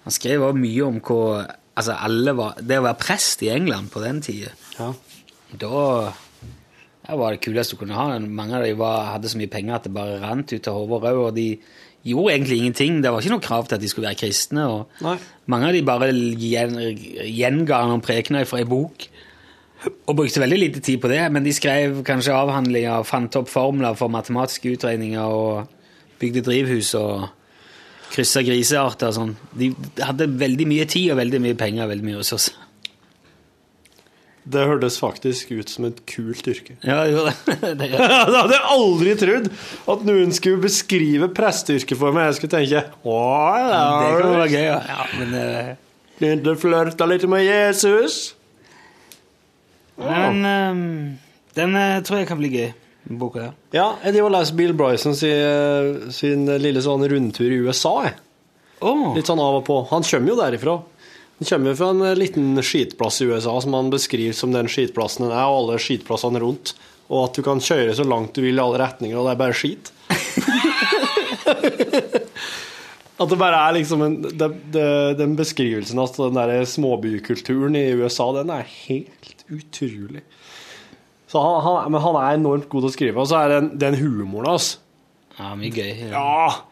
Han skrev også mye om hva altså alle var, Det å være prest i England på den tida, Ja. da det var det kuleste du kunne ha. Mange av dem hadde så mye penger at det bare rant ut av hodet og de gjorde egentlig ingenting. Det var ikke noe krav til at de skulle være kristne. og Nei. Mange av de bare gjen, gjenga noen prekener fra ei bok. Og brukte veldig lite tid på det, men de skrev kanskje avhandlinger, fant opp formler for matematiske utregninger og bygde drivhus og kryssa grisearter og sånn. De hadde veldig mye tid og veldig mye penger og veldig mye ressurser. Det hørtes faktisk ut som et kult yrke. Ja, jo, *laughs* det. det. *laughs* det. hadde jeg aldri trodd! At noen skulle beskrive presteyrket for meg. Jeg skulle tenke Å, Det kan ja, være gøy, ja. ja men eh, Du flørte litt med Jesus. men um, den eh, tror jeg kan bli gøy, boka ja. Ja, jeg driver og leser Bill Bryson sin, sin lille sånn rundtur i USA. Jeg. Oh. Litt sånn av og på. Han kommer jo derifra. Han kommer fra en liten skitplass i USA som han beskriver som den skitplassen den er, og alle skitplassene rundt. Og at du kan kjøre så langt du vil i alle retninger, og det er bare skit. *laughs* At det bare er liksom en, det, det, Den beskrivelsen av den der småbykulturen i USA, den er helt utrolig. Så han, han, men han er enormt god til å skrive, og så er den, den humoren hans ja, mye gøy. ja,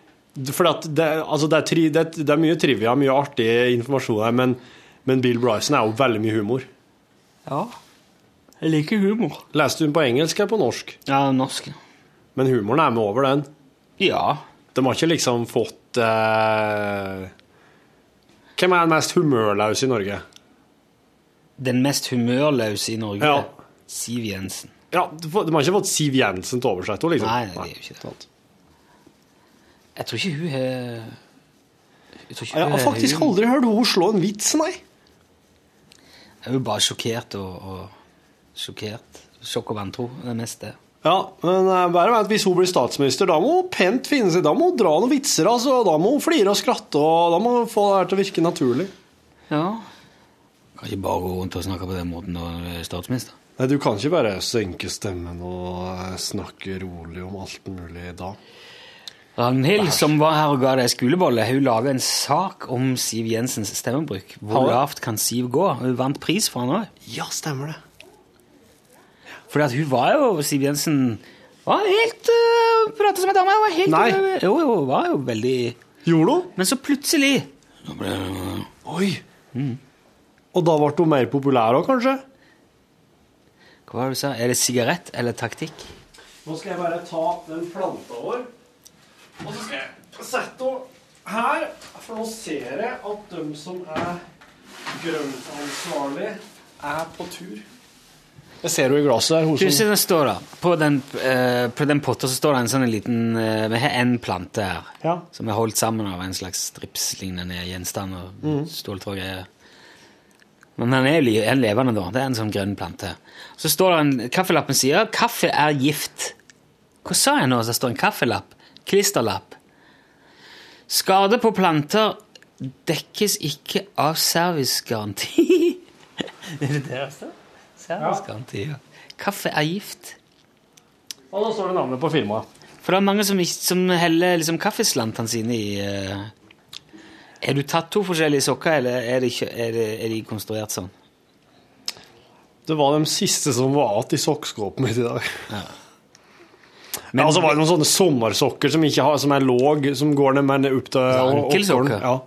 for at det, altså det, er tri, det, det er mye trivia, mye artig informasjon her, men, men Bill Bryson er jo veldig mye humor. Ja. Jeg liker humor. Leste du den på engelsk eller på norsk? Ja, norsk. Men humoren er med over den. Ja. De har ikke liksom fått eh... Hvem er den mest humørløse i Norge? Den mest humørløse i Norge. Ja. Siv Jensen. Ja, de har ikke fått Siv Jensen til å oversette henne, liksom. Nei, det er jo ikke det. Jeg tror ikke hun har Jeg Jeg har faktisk hun, aldri hørt henne slå en vits, nei. Jeg er jo bare sjokkert og, og Sjokkert. Sjokk og vantro, det meste. Ja, men eh, bare vent, hvis hun blir statsminister, da må hun pent finne seg Da må hun dra noen vitser, altså. Da må hun flire og skratte, og da må hun få det her til å virke naturlig. Ja. Kan ikke bare gå rundt og snakke på den måten når du er statsminister. Nei, du kan ikke bare senke stemmen og eh, snakke rolig om alt mulig da. Ragnhild, som var her og ga deg skolebolle, hun laga en sak om Siv Jensens stemmebruk. Hvor lavt kan Siv gå? Hun vant pris for han òg. Ja, stemmer det. Fordi at hun var jo Siv Jensen var helt uh, Prata som ei dame. Var helt Nei. Uh, Jo, jo, hun var jo veldig Gjorde hun? Men så plutselig så ble hun- Oi. Og da ble hun mer populær òg, kanskje? Hva var det du sa? Er det sigarett eller taktikk? Nå skal jeg bare ta den planta vår, og så skal jeg sette henne her. For nå ser jeg at de som er grøntansvarlig, er på tur. Jeg ser henne i glasset der. Hun Du ser som det står da På den, eh, på den potta så står det en sånn liten eh, Vi har en plante her Ja. som er holdt sammen av en slags stripslignende gjenstand og Mm. ståltråd og greier. Men den er jo en levende, da. Det er en sånn grønn plante. Så står det en Kaffelappen sier 'kaffe er gift'. Hva sa jeg nå? Så står en kaffelapp. Klisterlapp. Skade på planter dekkes ikke av servicegaranti. *laughs* er det det det står? Servicegaranti, ja. Kaffe er gift. Og da står det navnet på firmaet. For det er mange som, som heller liksom kaffeslantene sine i uh, Er du tatt to forskjellige sokker, eller er, de, er, de, er de konstruert sånn? Det var de siste som var igjen i sokkskåpet mitt i dag. Men- ja, og så var det noen sånne sommersokker som, har, som er låg, som går ned men opp til ankelsokker? Ja.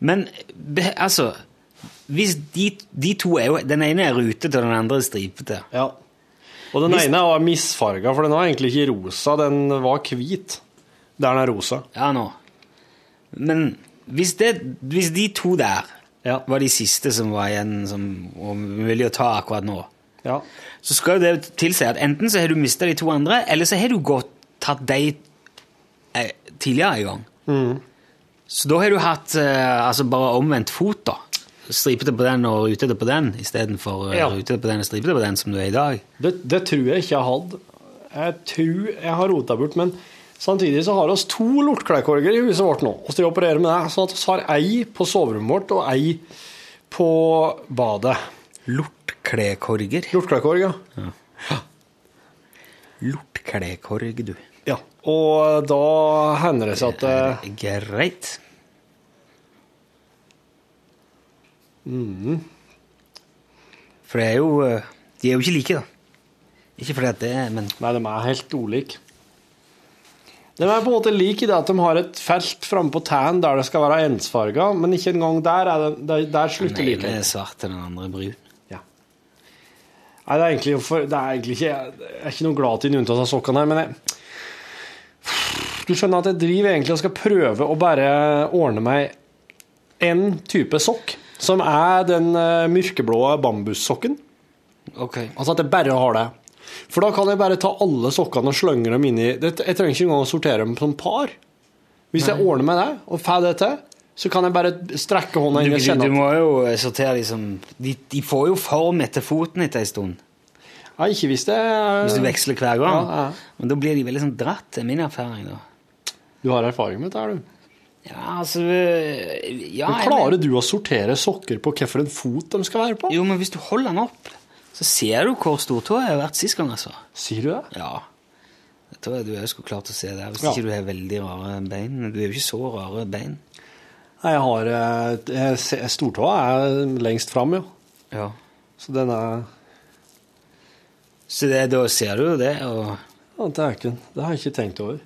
Men altså de, de to er jo Den ene er rutete, og den andre er stripete. ja. Og den Hvis- ene var misfarga, for den var egentlig ikke rosa, den var hvit. Der den er rosa. Ja, nå. Men hvis, det, hvis de to der Ja. var de siste som var igjen som var mulig å ta akkurat nå, Ja. så skal jo det tilsi at enten så har du mista de to andre, eller så har du gått tatt de eh, tidligere en gang. Mm. Så da har du hatt eh, altså bare omvendt fot, da. Stripete på den og rutete på den, istedenfor uh, Ja. rutete på den og stripete på den, som du er i dag. Det, det tror jeg ikke jeg hadde. Jeg tror jeg har rota bort, men samtidig så har vi to lortklærkorger i huset vårt nå. Og skal opererer med det, sånn at vi har ei på soverommet vårt og ei på badet. Lortklekorger. Lortklekorg, ja. Lortklekorg, du. ja. Og da hender det seg at eh, Greit. For det er jo eh, De er jo ikke like, da. Ikke fordi at det er Men Nei, de er helt ulike. De er på en måte like i det at de har et felt framme på tærne der det skal være ensfarga, men ikke engang der, er det, der, der slutter den ene likheten. er svart, den andre er brun. Nei, det er egentlig, for, det er egentlig ikke Jeg er ikke noe glad til unntatt av sokkene her, men jeg Du skjønner at jeg driver egentlig og skal prøve å bare ordne meg en type sokk, som er den eh, mørkeblå bambussokken. Ok. Altså at jeg bare har det. For da kan jeg bare ta alle sokkene og slenge dem inn i Jeg trenger ikke engang å sortere dem som par. Hvis jeg ordner meg det, og får det til, så kan jeg bare strekke hånda inn i du, du må jo sortere liksom de, de får jo form etter foten etter en stund. Ja, ikke hvis det Hvis du veksler hver gang. Ja, ja. Men da blir de veldig sånn dratt, er min erfaring. da. Du har erfaring med dette, her, du. Ja, altså ja, Men klarer du å sortere sokker på hvilken fot de skal være på? Jo, men hvis du holder den opp, så ser du hvor stortåa har vært sist gang, altså. Sier du det? Ja. Jeg tror jeg du òg skulle klart å se det, hvis Ja. ikke du har veldig rare bein. Du er jo ikke så rare bein. Jeg har eh, jeg Stortåa er lengst fram, ja. Ja. Så den er Så det, da ser du det, og ja, det, er ikke, det har jeg ikke tenkt over.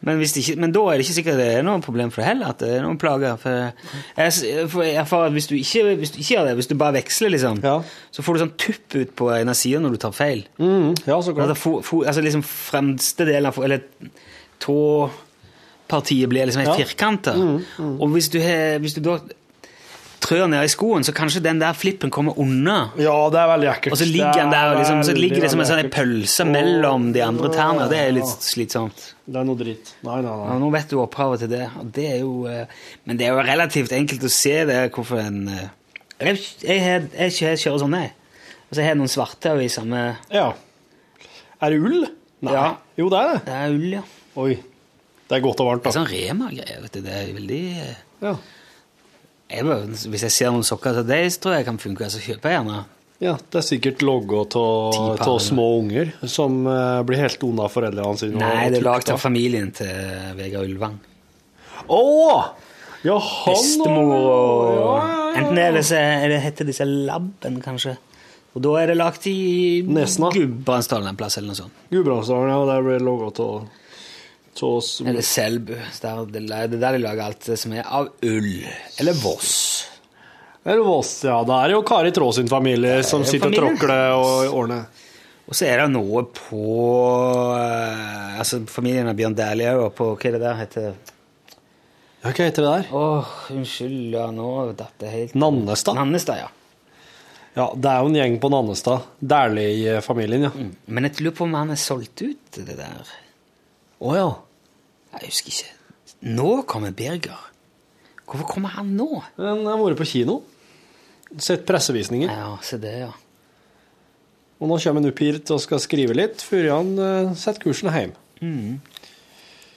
Men, ikke, men da er det ikke sikkert det er noe problem for deg heller, at det er noen plager. For jeg, for jeg erfarer at hvis du, ikke, hvis du ikke gjør det, hvis du bare veksler, liksom, Ja. så får du sånn tupp ut på en av sidene når du tar feil. Mm, ja, så Altså, klart. fo, fo, altså liksom fremste delen av Eller Eller tåpartiet blir liksom helt Ja. firkanta. Og hvis du, har- hvis du da trør ned i skoen, så kanskje den der flippen kommer unna. Ja, det er veldig ekkelt. Og så ligger den der, liksom, så ligger det som en sånn pølse mellom de andre tærne. Det er litt slitsomt. Det er noe dritt. Nei, nei, Ja, nei. nå vet du opphavet til det. Og det er jo, eh, men det er jo relativt enkelt å se det, hvorfor en eh, Jeg, jeg, jeg, jeg kjører sånn, jeg. Og så har jeg noen svarte i samme Ja. Er det ull? Nei. Ja. Jo, det er det. Det er ull, ja. Oi. Det er godt og varmt, da. Det er sånn Rema-greier, vet du, Det er veldig Ja. jeg, bare- Hvis jeg ser noen sokker til deg, tror jeg kan funke. Så kjøper jeg gjerne. ja, det er sikkert logga av små unger som eh, blir helt unna foreldrene sine. Nei, det er lagd av familien til Vegard Ulvang. Å! Ja, han Bestemor og Ja, ja, ja. Enten er det, er det heter disse Labben, kanskje. Og da er det lagd i. Gudbrandsdalen en plass, eller noe sånt. Gudbrandsdalen, ja. Der blir det logga av av Eller Selbu. Det er der de lager alt det som er av ull. Eller Voss. Eller Voss, ja. Det er jo Kari Traa sin familie som sitter sitter og tråkler og ordner. Og så er det noe på eh, Altså familien av Bjørn Dæhlie òg, på Hva er det der heter Ja, hva heter det der? Åh, unnskyld, ja, nå datt det helt Nannestad? Nannestad, ja. Ja, det er jo en gjeng på Nannestad. Dæhlie-familien, ja. Mm. Men jeg lurer på om han er solgt ut, det der. Å ja. Jeg husker ikke. Nå kommer Birger. Hvorfor kommer han nå? Han har vært på kino. Sett pressevisninger. Ja, se det, ja. Og nå kommer han opp hit og skal skrive litt før han eh, setter kursen hjem. Mm.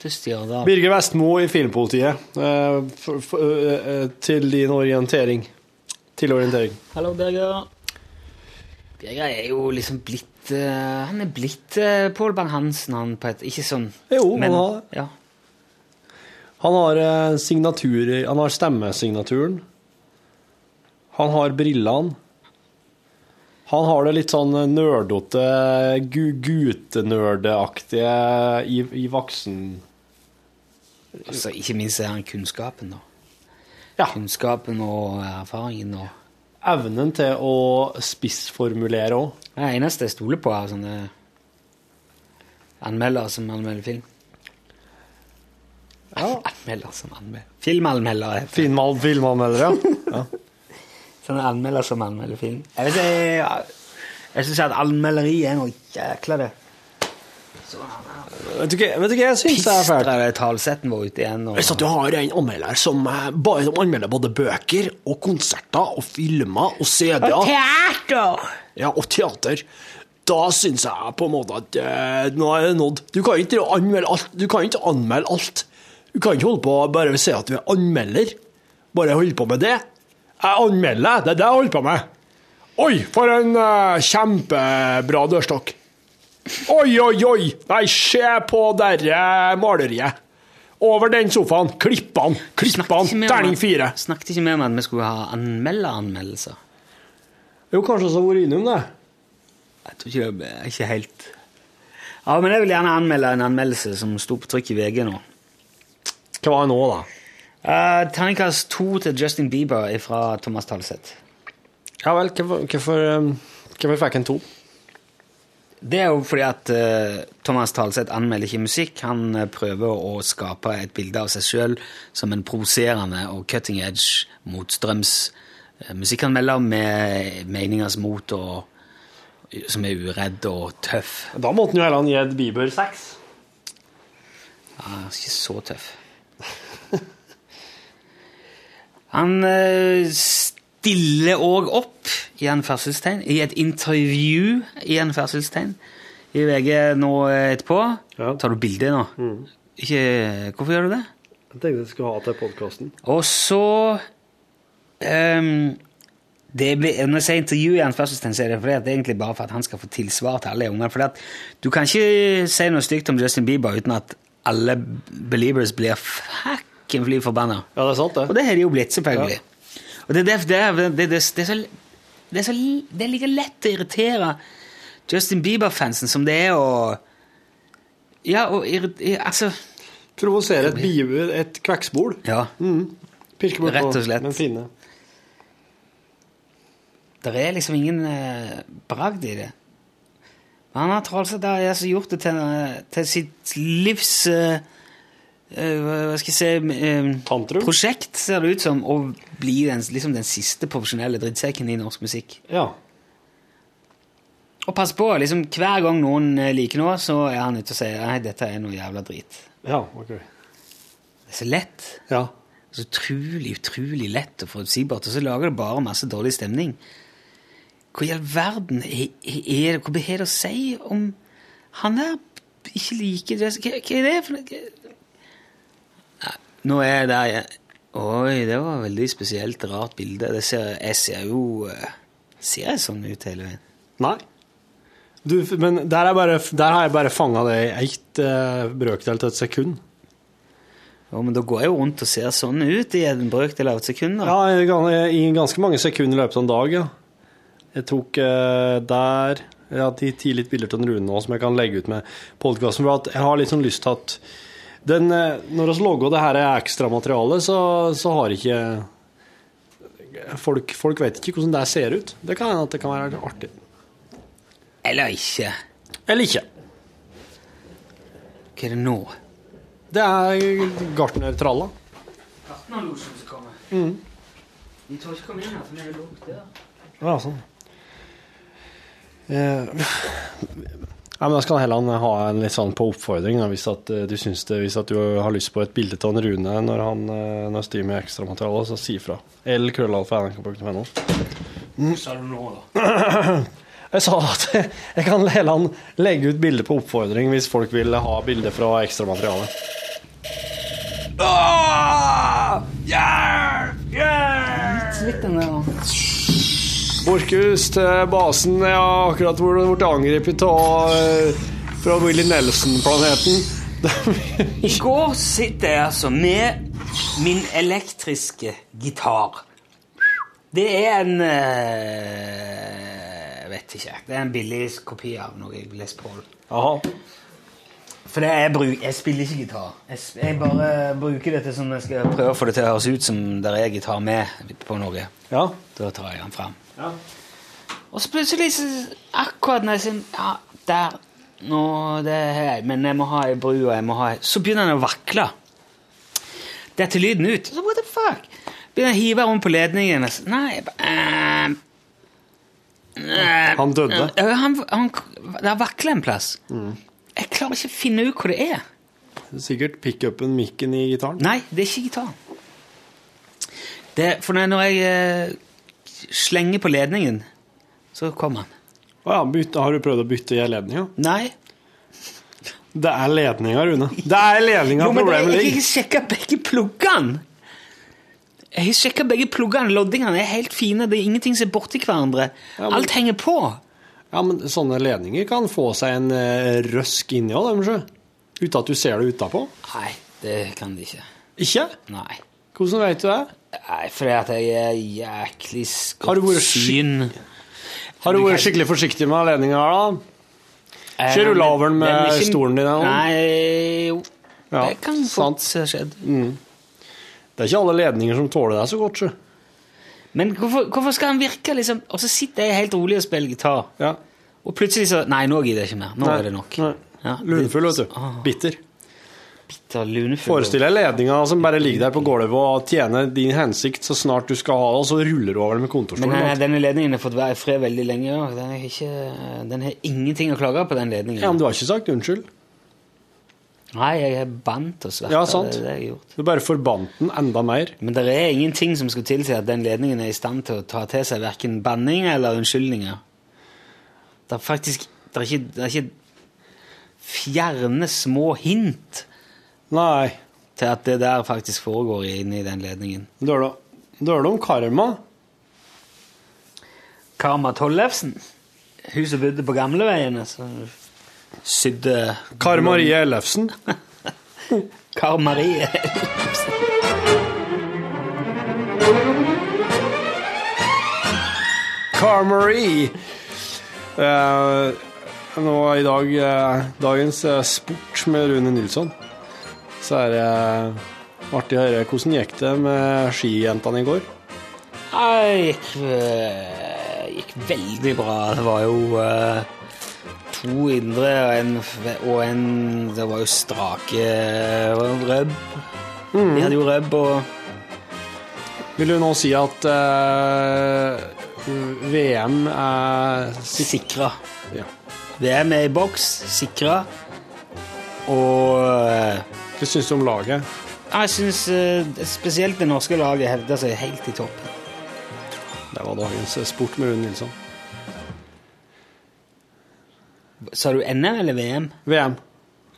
Birger Vestmo i Filmpolitiet. eh, for, for, eh, til din orientering. Til orientering. Hallo, Birger. Birger er jo liksom blitt Han er blitt uh, Pål Bang-Hansen, han på et Ikke sånn Jo, men, han har ja. Han har signaturer Han har stemmesignaturen. Han har brillene. Han har det litt sånn nerdete, gu- i, i voksen... Altså, ikke minst er han kunnskapen, da. Ja. Kunnskapen og erfaringen og Evnen til å spissformulere òg. Det eneste jeg stoler på, er sånne anmeldere som anmelder film. Ja. *laughs* Anmelder som anmelder Filmanmelder. Filmal, filmanmelder, *laughs* ja. Sånne anmelder som anmelder film. Jeg vet ikke, jeg, syns at anmelderi er noe jækla det. Vet du hva vet du hva jeg syns det er fælt? Pistrer talsetten vår ut igjen. Og, Hvis at du har en anmelder som eh, bare som anmelder både bøker og konserter og filmer og CD-er teater! ja, og teater, da syns jeg på en måte at eh, nå er det nådd. Du kan ikke anmelde alt. Du kan ikke anmelde alt. Du kan ikke holde på bare si at du er anmelder. Bare holde på med det. Jeg anmelder, det er det jeg holder på med. Oi, for en uh, kjempebra dørstokk. Oi, oi, oi. Nei, se på derre maleriet. Over den sofaen. Klippene, klippene. Terning fire. Snakket ikke med om at vi skulle ha anmelderanmeldelser. Jo, kanskje vi har vært innom det. Jeg tror ikke det er ikke helt Ja, men jeg vil gjerne anmelde en anmeldelse som sto på trykk i VG nå. Hva var nå, da? Uh, Terningkast to til Justin Bieber fra Thomas Talseth. Ja vel, hvorfor, hvorfor, um, hvorfor fikk han to? Det er jo fordi at uh, Thomas Talseth anmelder ikke musikk. Han eh, prøver å skape et bilde av seg sjøl som en provoserende og cutting edge motstrøms uh, musikkanmelder med meningers mot og som er uredd og tøff. Da måtte han jo heller gi et Bieber seks. Ja, ikke så tøff. Han eh, stiller òg opp i anførselstegn, i et intervju i anførselstegn i VG nå etterpå. Ja. Tar du bilde nå? Ikke, hvorfor gjør du det? Jeg tenkte jeg skulle ha til podkasten. Og så um, det blir, Når jeg sier intervju i anførselstegn, så er det fordi at det er egentlig bare for at han skal få tilsvar til alle ungene. For du kan ikke si noe stygt om Justin Bieber uten at alle believers blir fucking fly forbanna. Ja, det er sant, det. Og det. har de jo blitt, selvfølgelig. Og det, det, det, det, det, er så, det, er så, det er like lett å irritere Justin Bieber-fansen som det er å Ja, og Altså Provosere et Bieber, et kveksbol. Ja. Pirke bort Rett og slett. den fine. Det er liksom ingen eh, bragd i det. Men han har tross alt gjort det til, eh, til sitt livs eh, Hva skal jeg si eh, Tantrum? Prosjekt, ser det ut som, å bli den, liksom den siste profesjonelle drittsekken i norsk musikk. Ja. Og pass på, liksom hver gang noen eh, liker noe, så er han ute og sier nei, dette er noe jævla drit. Ja, ok. Det er så lett. Ja. Så utrolig, utrolig lett og forutsigbart, og så lager det bare masse dårlig stemning. Hva i all verden er, er det, hva har det å si om han der ikke liker det? Hva er det for noe? Nå er jeg der jeg Oi, det var et veldig spesielt, rart bilde. Det ser, jeg ser jo eh, Ser jeg sånn ut hele veien? Nei. Du, men der, er bare, der har jeg bare fanga det i ett uh, brøkdel til et sekund. Ja, men da går jeg jo rundt og ser sånn ut i en brøkdel av et sekund. da. Ja, i ganske mange sekunder i løpet av en dag, ja. Jeg tok uh, der Jeg har ti litt bilder til Rune nå som jeg kan legge ut med podkasten. For jeg har litt sånn lyst til at den, eh, Når vi lager det her ekstramaterialet, så, så har ikke folk, folk vet ikke hvordan det ser ut. Det kan hende at det kan være artig. Eller ikke. Eller ikke. Hva er det nå? Det er gartnertralla. Gartnerlosjen som kommer. De tør ikke komme inn her, for det er lukk der. Ja, sånn. Eh, ja, men da skal Helland ha en litt sånn på oppfordring, da, hvis, at, eh, du syns det, hvis at du har lyst på et bilde av Rune når han eh, når styrer med ekstramateriale, så si ifra. L krøllalfa.nrk.no. Hva sa du nå, da? *clears throat* Jeg sa at *laughs* jeg kan Helland legge ut bilde på oppfordring hvis folk vil ha bilde fra ekstramaterialet. Litt Borchhus til basen. Jeg har akkurat blitt angrepet av fra Willy Nelson-planeten. *laughs* I går sitter jeg altså med min elektriske gitar. Det er en eh, Jeg vet ikke. Det er en billig kopi av noe Les Paul. Jaha. For det er, jeg, bruk, jeg spiller ikke gitar. Jeg, jeg bare bruker det til sånn jeg skal prøve å få det til å høres ut som det er gitar med på noe. Ja. Da tar jeg den fram. Og så plutselig, så, akkurat når jeg sier Ja, der Nå, det er jeg, men jeg må ha ei bru, og jeg må ha Så begynner den å vakle. Detter lyden ut. Så what the fuck? Begynner å hive rundt på ledningen. og så- Nei, jeg bare eh, eh, Han døde? Ja, han, han, det vakla en plass. Jeg klarer ikke å finne ut hva det er. Sikkert pickupen, mikken i gitaren. Nei, det er ikke gitar. Det, for når når jeg slenger på ledningen, så kommer han. Å ja, bytte, har du prøvd å bytte i ledninga? Nei. Det er ledninga, Rune. Det er ledninga problemet ligger. jeg har sjekka begge pluggene. Jeg har sjekka begge pluggene. Loddingene er helt fine. Det er ingenting som er borti hverandre. Ja, men- Alt henger på. Ja, men sånne ledninger kan få seg en eh, røsk inni òg. Uten at du ser det utapå. Nei, det kan de ikke. Ikke? Nei. Hvordan vet du det? Nei, fordi at jeg er jæklig skottsyn syn. Har du vært skikkelig forsiktig med ledninga her, da? Ikke du over den med ikke- stolen din, eller? Nei, jo. Ja, det kan sant. fort ha skjedd. Det er ikke alle ledninger som tåler deg så godt, sjø. Men hvorfor, hvorfor skal han virke liksom Og så sitter jeg helt rolig og spiller gitar, Ja. og plutselig så Nei, nå gidder jeg ikke mer. Nå er det nok. Nei. Ja, Lunefull, vet du. Bitter. Bitter. Forestill deg ledninga som bare ligger der på gulvet og tjener din hensikt så snart du skal ha det, og så ruller du over den med kontorstolen. Men vet denne ledningen har fått være i fred veldig lenge. Den, ikke, den har ingenting å klage på, den ledningen. Ja, men du har ikke sagt unnskyld. Nei, jeg er bandt og sverta. Ja, sant. Det det. Du bare forbandt den enda mer. Men det er ingenting som skulle tilsi at den ledningen er i stand til å ta til seg verken banning eller unnskyldninger. Det er faktisk det er ikke, det er ikke fjerne små hint Nei. til at det der faktisk foregår inni den ledningen. Da du, dør du om karma? Karma Tollefsen, hun som bodde på gamleveiene, som sydde Kar Marie Ellefsen? *laughs* Kar Marie. Car Marie! Eh, nå i dag eh, dagens eh, sport med Rune Nilsson. Så er det eh, artig å høre hvordan gikk det med skijentene i går. Det gikk, øh, gikk veldig bra. Det var jo øh, to indre og en, og en Det var jo strake røbb. De hadde jo røbb og Vil du nå si at uh, VM er sikra. Ja. VM er i boks, sikra. Og øh, Hva syns du om laget? jeg syns øh, spesielt det norske laget hevder seg helt i toppen. Det var dagens eh, sport med Rune Nilsson. Sa du NM eller VM? VM.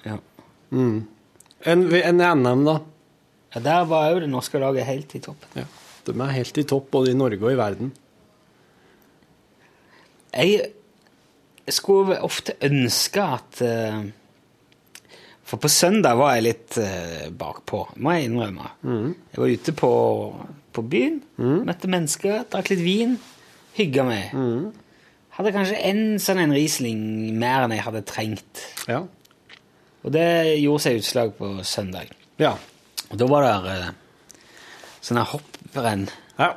Ja. En, en NM, da. ja der var jo det norske laget helt i topp. Ja. De er helt i topp både i Norge og i verden. Jeg skulle ofte ønske at eh, For på søndag var jeg litt uh, bakpå, må jeg innrømme. Jeg var ute på, på byen, møtte mennesker, drakk litt vin, hygga meg. Hadde kanskje en sånn en Riesling mer enn jeg hadde trengt. Ja. Og det gjorde seg utslag på søndag. Ja. Og da var det uh, sånne hopprenn ja.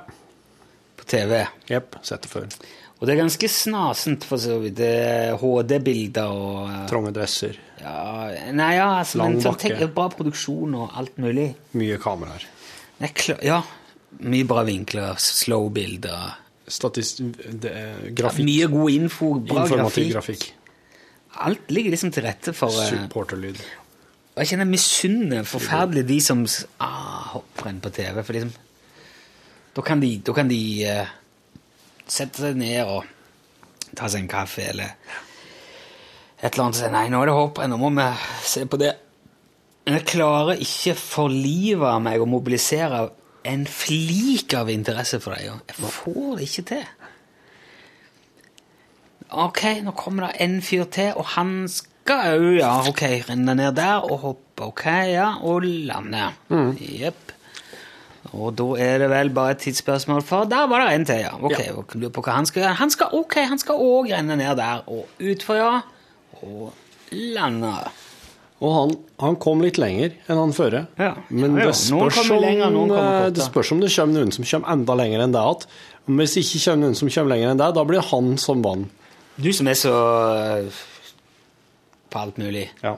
på TV. Jepp. Sett det før. Og det er ganske snasent, for så vidt. Er HD-bilder og eh, Trange dresser. Ja, nei, ja, altså, Lang men sånn, bakke. tenk, bra produksjon og alt mulig. Mye kameraer. Nei, kla- ja, mye bra vinkler, slow-bilder. Statist... Det, er grafikk. Mye god info, bra Informativ grafikk. grafikk. Alt ligger liksom til rette for eh, Supporterlyd. Og jeg kjenner misunner forferdelig de som s- ah, hopper inn på TV. For liksom Da kan de, da kan de eh, sette seg ned og ta seg en kaffe eller et eller annet og si nei, nå er det håp, nå må vi se på det. Men jeg klarer ikke for livet av meg å mobilisere en flik av interesse for det. Jeg får det ikke til. Ok, nå kommer det en fyr til, og han skal òg, ja, ok, renne ned der og hoppe, ok, ja, og lande. Jepp. Og da er det vel bare et tidsspørsmål, for der var det en til, ja. Ok, lurer på hva han skal. Han skal, ok, han skal òg renne ned der, og utfor, ja, og landa. Og han, han kom litt lenger enn han førre. Ja. Men Ja, ja. det, spørs om, lenger, eh, det spørs om det kommer noen som kommer enda lenger enn det igjen. Hvis det ikke kommer noen som kommer lenger enn det, da blir han som vant. Du som er så øh, på alt mulig. Ja.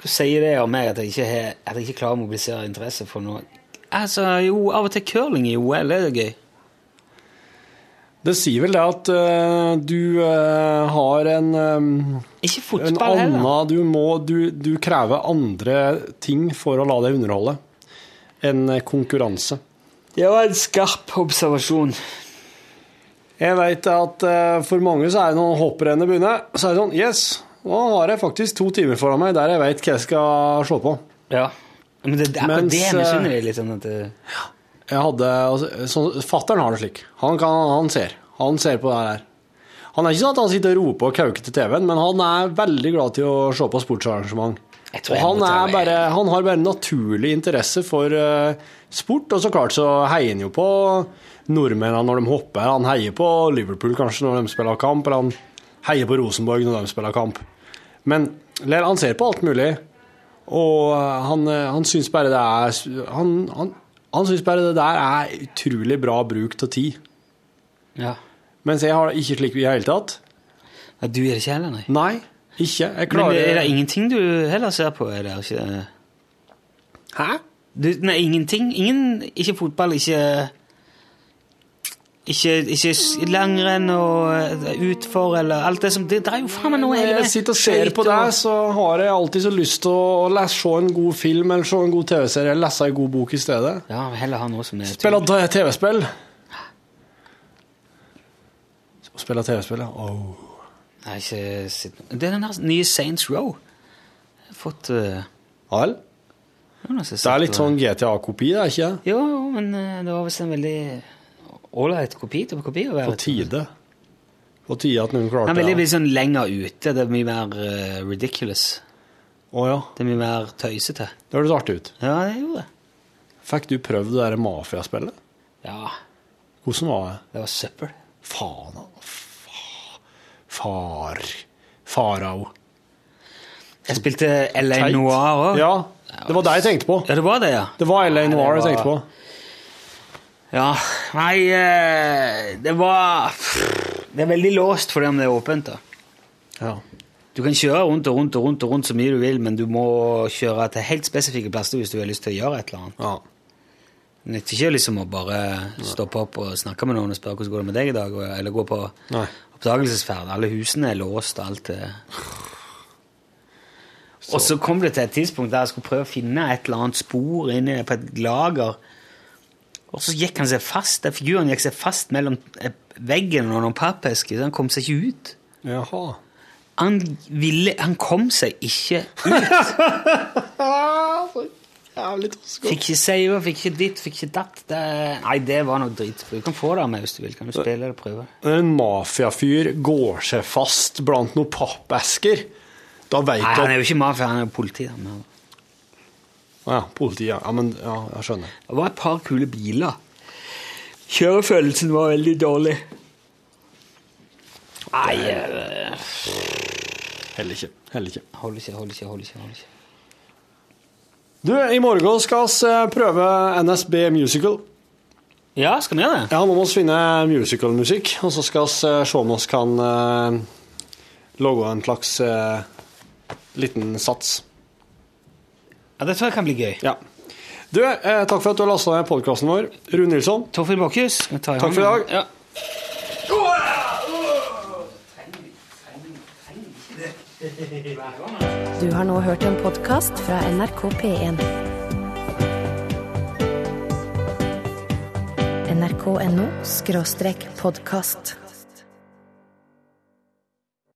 Hva sier det om meg at jeg ikke, har, at jeg ikke klarer å mobilisere interesse for noe? Altså, jo, av og til curling i OL er det gøy. Det sier vel det at uh, du uh, har en um, Ikke En fotball heller. annen du, må, du, du krever andre ting for å la deg underholde enn konkurranse. Det var en skarp observasjon. Jeg vet at uh, for mange så er det når hopprennet begynner, så er det sånn Yes, nå har jeg faktisk to timer foran meg der jeg vet hva jeg skal se på. Ja. Men det, det er på Mens, det misunner jeg litt. Sånn at det, Jeg hadde altså, Fattern har det slik. Han, kan, han ser. Han ser på det her. Han er ikke sånn at han sitter og roper og kauker til TV-en, men han er veldig glad til å se på sportsarrangement. Og han, bare, han har bare naturlig interesse for uh, sport, og så klart så heier han jo på nordmennene når de hopper. Han heier på Liverpool kanskje når de spiller kamp, eller han heier på Rosenborg når de spiller kamp. Men han ser på alt mulig, og eh, han, eh, han syns bare det er Han, han, han syns bare det der er utrolig bra bruk av tid. Ja. Mens jeg har det ikke slik i det hele tatt. Ja, Du gjør det ikke heller, nei. Nei, ikke. Jeg Men er det ingenting du heller ser på? Er det ikke Hæ? du, Nei, ingenting. Ingen, ikke fotball, ikke ikke, ikke langrenn og eh, utfor eller alt det som Det, det er jo faen meg noe hele jeg sitter og ser på deg, så har jeg alltid så lyst til å lese, se en god film eller se en god TV-serie eller lese en god bok i stedet. Ja, heller ha noe som er Spille TV-spill. Spille TV-spill, ja. Oh. Nei, ikke sitt Det er den der nye Saints Row. Jeg har fått uh, Ja vel? Det er litt sånn GTA-kopi, det er ikke det? Jo, jo, men eh, det var visst en veldig ålreit kopi til kopi å være. På tide. På tide at noen klarte er veldig det. litt sånn lenger ute. Det er mye mer uh, ridiculous. Å ja. Det er mye mer tøysete. Det høres artig ut. Ja, det gjorde det. Fikk du prøvd det der mafiaspillet? Ja, Hvordan var det? det var søppel. Faen. Fa- Far Farao. Jeg spilte LA. Noir òg. Ja, det var det jeg tenkte på. Ja, det var det, ja. Det var LA det Noir jeg tenkte på. Ja, nei eh, Det var Det er veldig låst fordi om det er åpent. da. Ja. Du kan kjøre rundt og rundt og rundt og rundt så mye du vil, men du må kjøre til helt spesifikke plasser hvis du har lyst til å gjøre et eller annet. ja. Det nytter ikke liksom å bare stoppe opp og snakke med noen og spørre hvordan går det med deg i dag, eller gå på Nei. oppdagelsesferd. Alle husene er låst, alt er Og så kom det til et tidspunkt der jeg skulle prøve å finne et eller annet spor inne på et lager. Og så gikk han seg fast, den figuren gikk seg fast mellom eh, veggen og noen pappesker. Han kom seg ikke ut. Jaha. Han ville Han kom seg ikke ut. *laughs* Jævlig tosko. Fikk ikke save, fikk ikke ditt, fikk ikke datt. Det, nei, det var noe dritt. Du kan få det av meg hvis du vil. Kan du spille eller prøve? Når en mafiafyr går seg fast blant noen pappesker, da veit Nei, du han er jo ikke mafia, han er jo politi. men- Å ja, politiet. Ja, men ja, jeg skjønner. Det var et par kule biler. Kjørefølelsen var veldig dårlig. Nei, eh, Heller ikke. Heller ikke. holder ikke, holder ikke, holder ikke. Hold ikke. Du, i morgen skal vi eh, prøve NSB Musical. Ja, skal vi gjøre det? Ja, nå må vi finne musicalmusikk, og så skal vi eh, se om vi kan uh, lage en slags uh, liten sats. Ja, Det tror jeg kan bli gøy. Ja. Du, eh, takk for at du har lasta ned podkasten vår. Rune Nilsson. Torfinn i Takk for i dag. Ja. Du har nå hørt en podkast fra NRK P1. NRK.no podkast.